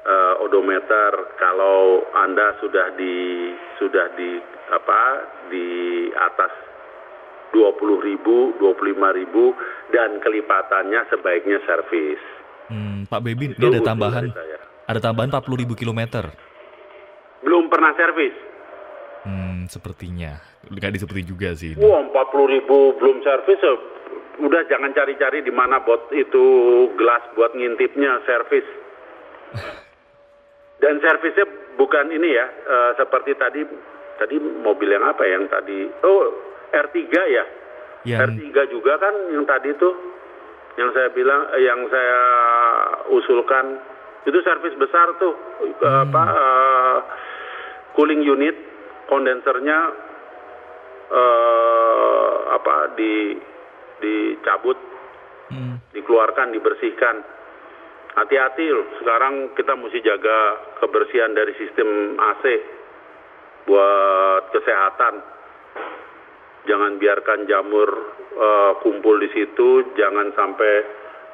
Eh, odometer. Kalau anda sudah di sudah di apa di atas 20 ribu, 25 ribu, dan kelipatannya sebaiknya servis. Hmm, Pak Bebin, ini ada tambahan. Ada tambahan 40 ribu kilometer. Belum pernah servis. Hmm, sepertinya. Nggak disebutin juga sih. ini. Wah, 40 ribu belum servis, eh, udah jangan cari-cari di mana bot itu gelas buat ngintipnya servis. (laughs) Dan servisnya bukan ini ya, eh, seperti tadi, tadi mobil yang apa yang tadi? Oh, R3 ya. Yang R3 juga kan yang tadi tuh yang saya bilang eh, yang saya usulkan. Itu servis besar tuh eh, apa eh, cooling unit kondensernya eh, apa di dicabut hmm, dikeluarkan dibersihkan. Hati-hati loh sekarang kita mesti jaga kebersihan dari sistem AC buat kesehatan jangan biarkan jamur eh, kumpul di situ, jangan sampai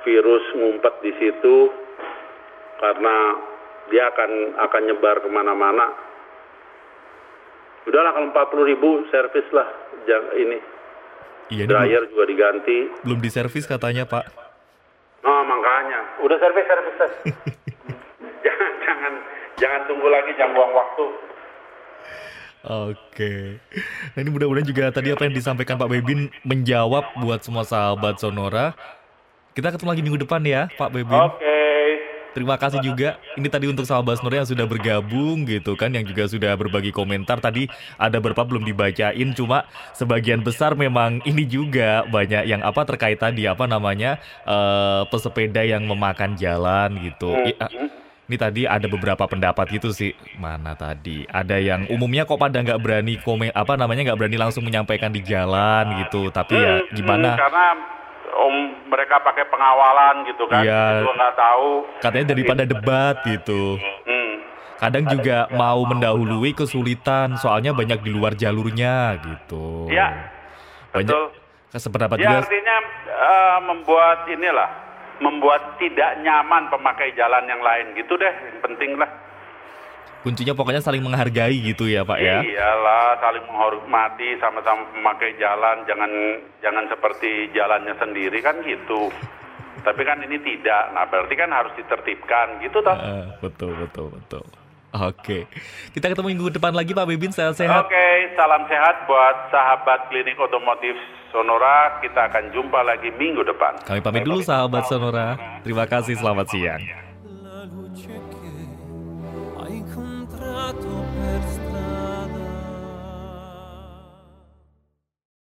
virus ngumpet di situ karena dia akan akan nyebar ke mana-mana. Udahlah kalau 40 ribu servis lah Jang- ini iya belum, dryer juga diganti. belum diservis katanya Pak. Oh makanya udah servis servis. servis. (laughs) jangan jangan jangan tunggu lagi jangan buang waktu. Oke. Nah ini mudah-mudahan juga tadi apa yang disampaikan Pak Bebin menjawab buat semua sahabat Sonora. Kita ketemu lagi minggu depan ya Pak Bebin. Oke. Terima kasih juga. Ini tadi untuk sahabat Sonora yang sudah bergabung gitu kan, yang juga sudah berbagi komentar. Tadi ada beberapa belum dibacain, cuma sebagian besar memang ini juga banyak yang apa terkait tadi apa namanya eh, pesepeda yang memakan jalan gitu. I- ah, ini tadi ada beberapa pendapat gitu sih. Mana tadi? Ada yang umumnya kok pada nggak berani komen apa namanya nggak berani langsung menyampaikan di jalan gitu. Tapi ya gimana? hmm, karena om mereka pakai pengawalan gitu kan. Iya. Nggak tahu. Katanya daripada debat gitu. Hmm. Kadang juga mau mendahului kesulitan, soalnya banyak di luar jalurnya gitu. Ya, banyak betul. sependapat Ya juga. artinya eh, membuat inilah, membuat tidak nyaman pemakai jalan yang lain gitu deh. Yang penting lah. Kuncinya pokoknya saling menghargai gitu ya Pak ya. Iyalah, saling menghormati sama-sama memakai jalan, jangan jangan seperti jalannya sendiri kan gitu. Tapi kan ini tidak, nah berarti kan harus ditertibkan gitu toh. Eh, betul betul betul. Oke. Kita ketemu minggu depan lagi Pak Bibin salam sehat. Oke, salam sehat buat sahabat klinik otomotif Sonora. Kita akan jumpa lagi minggu depan. Kami pamit dulu sahabat Sonora. Terima kasih, selamat siang.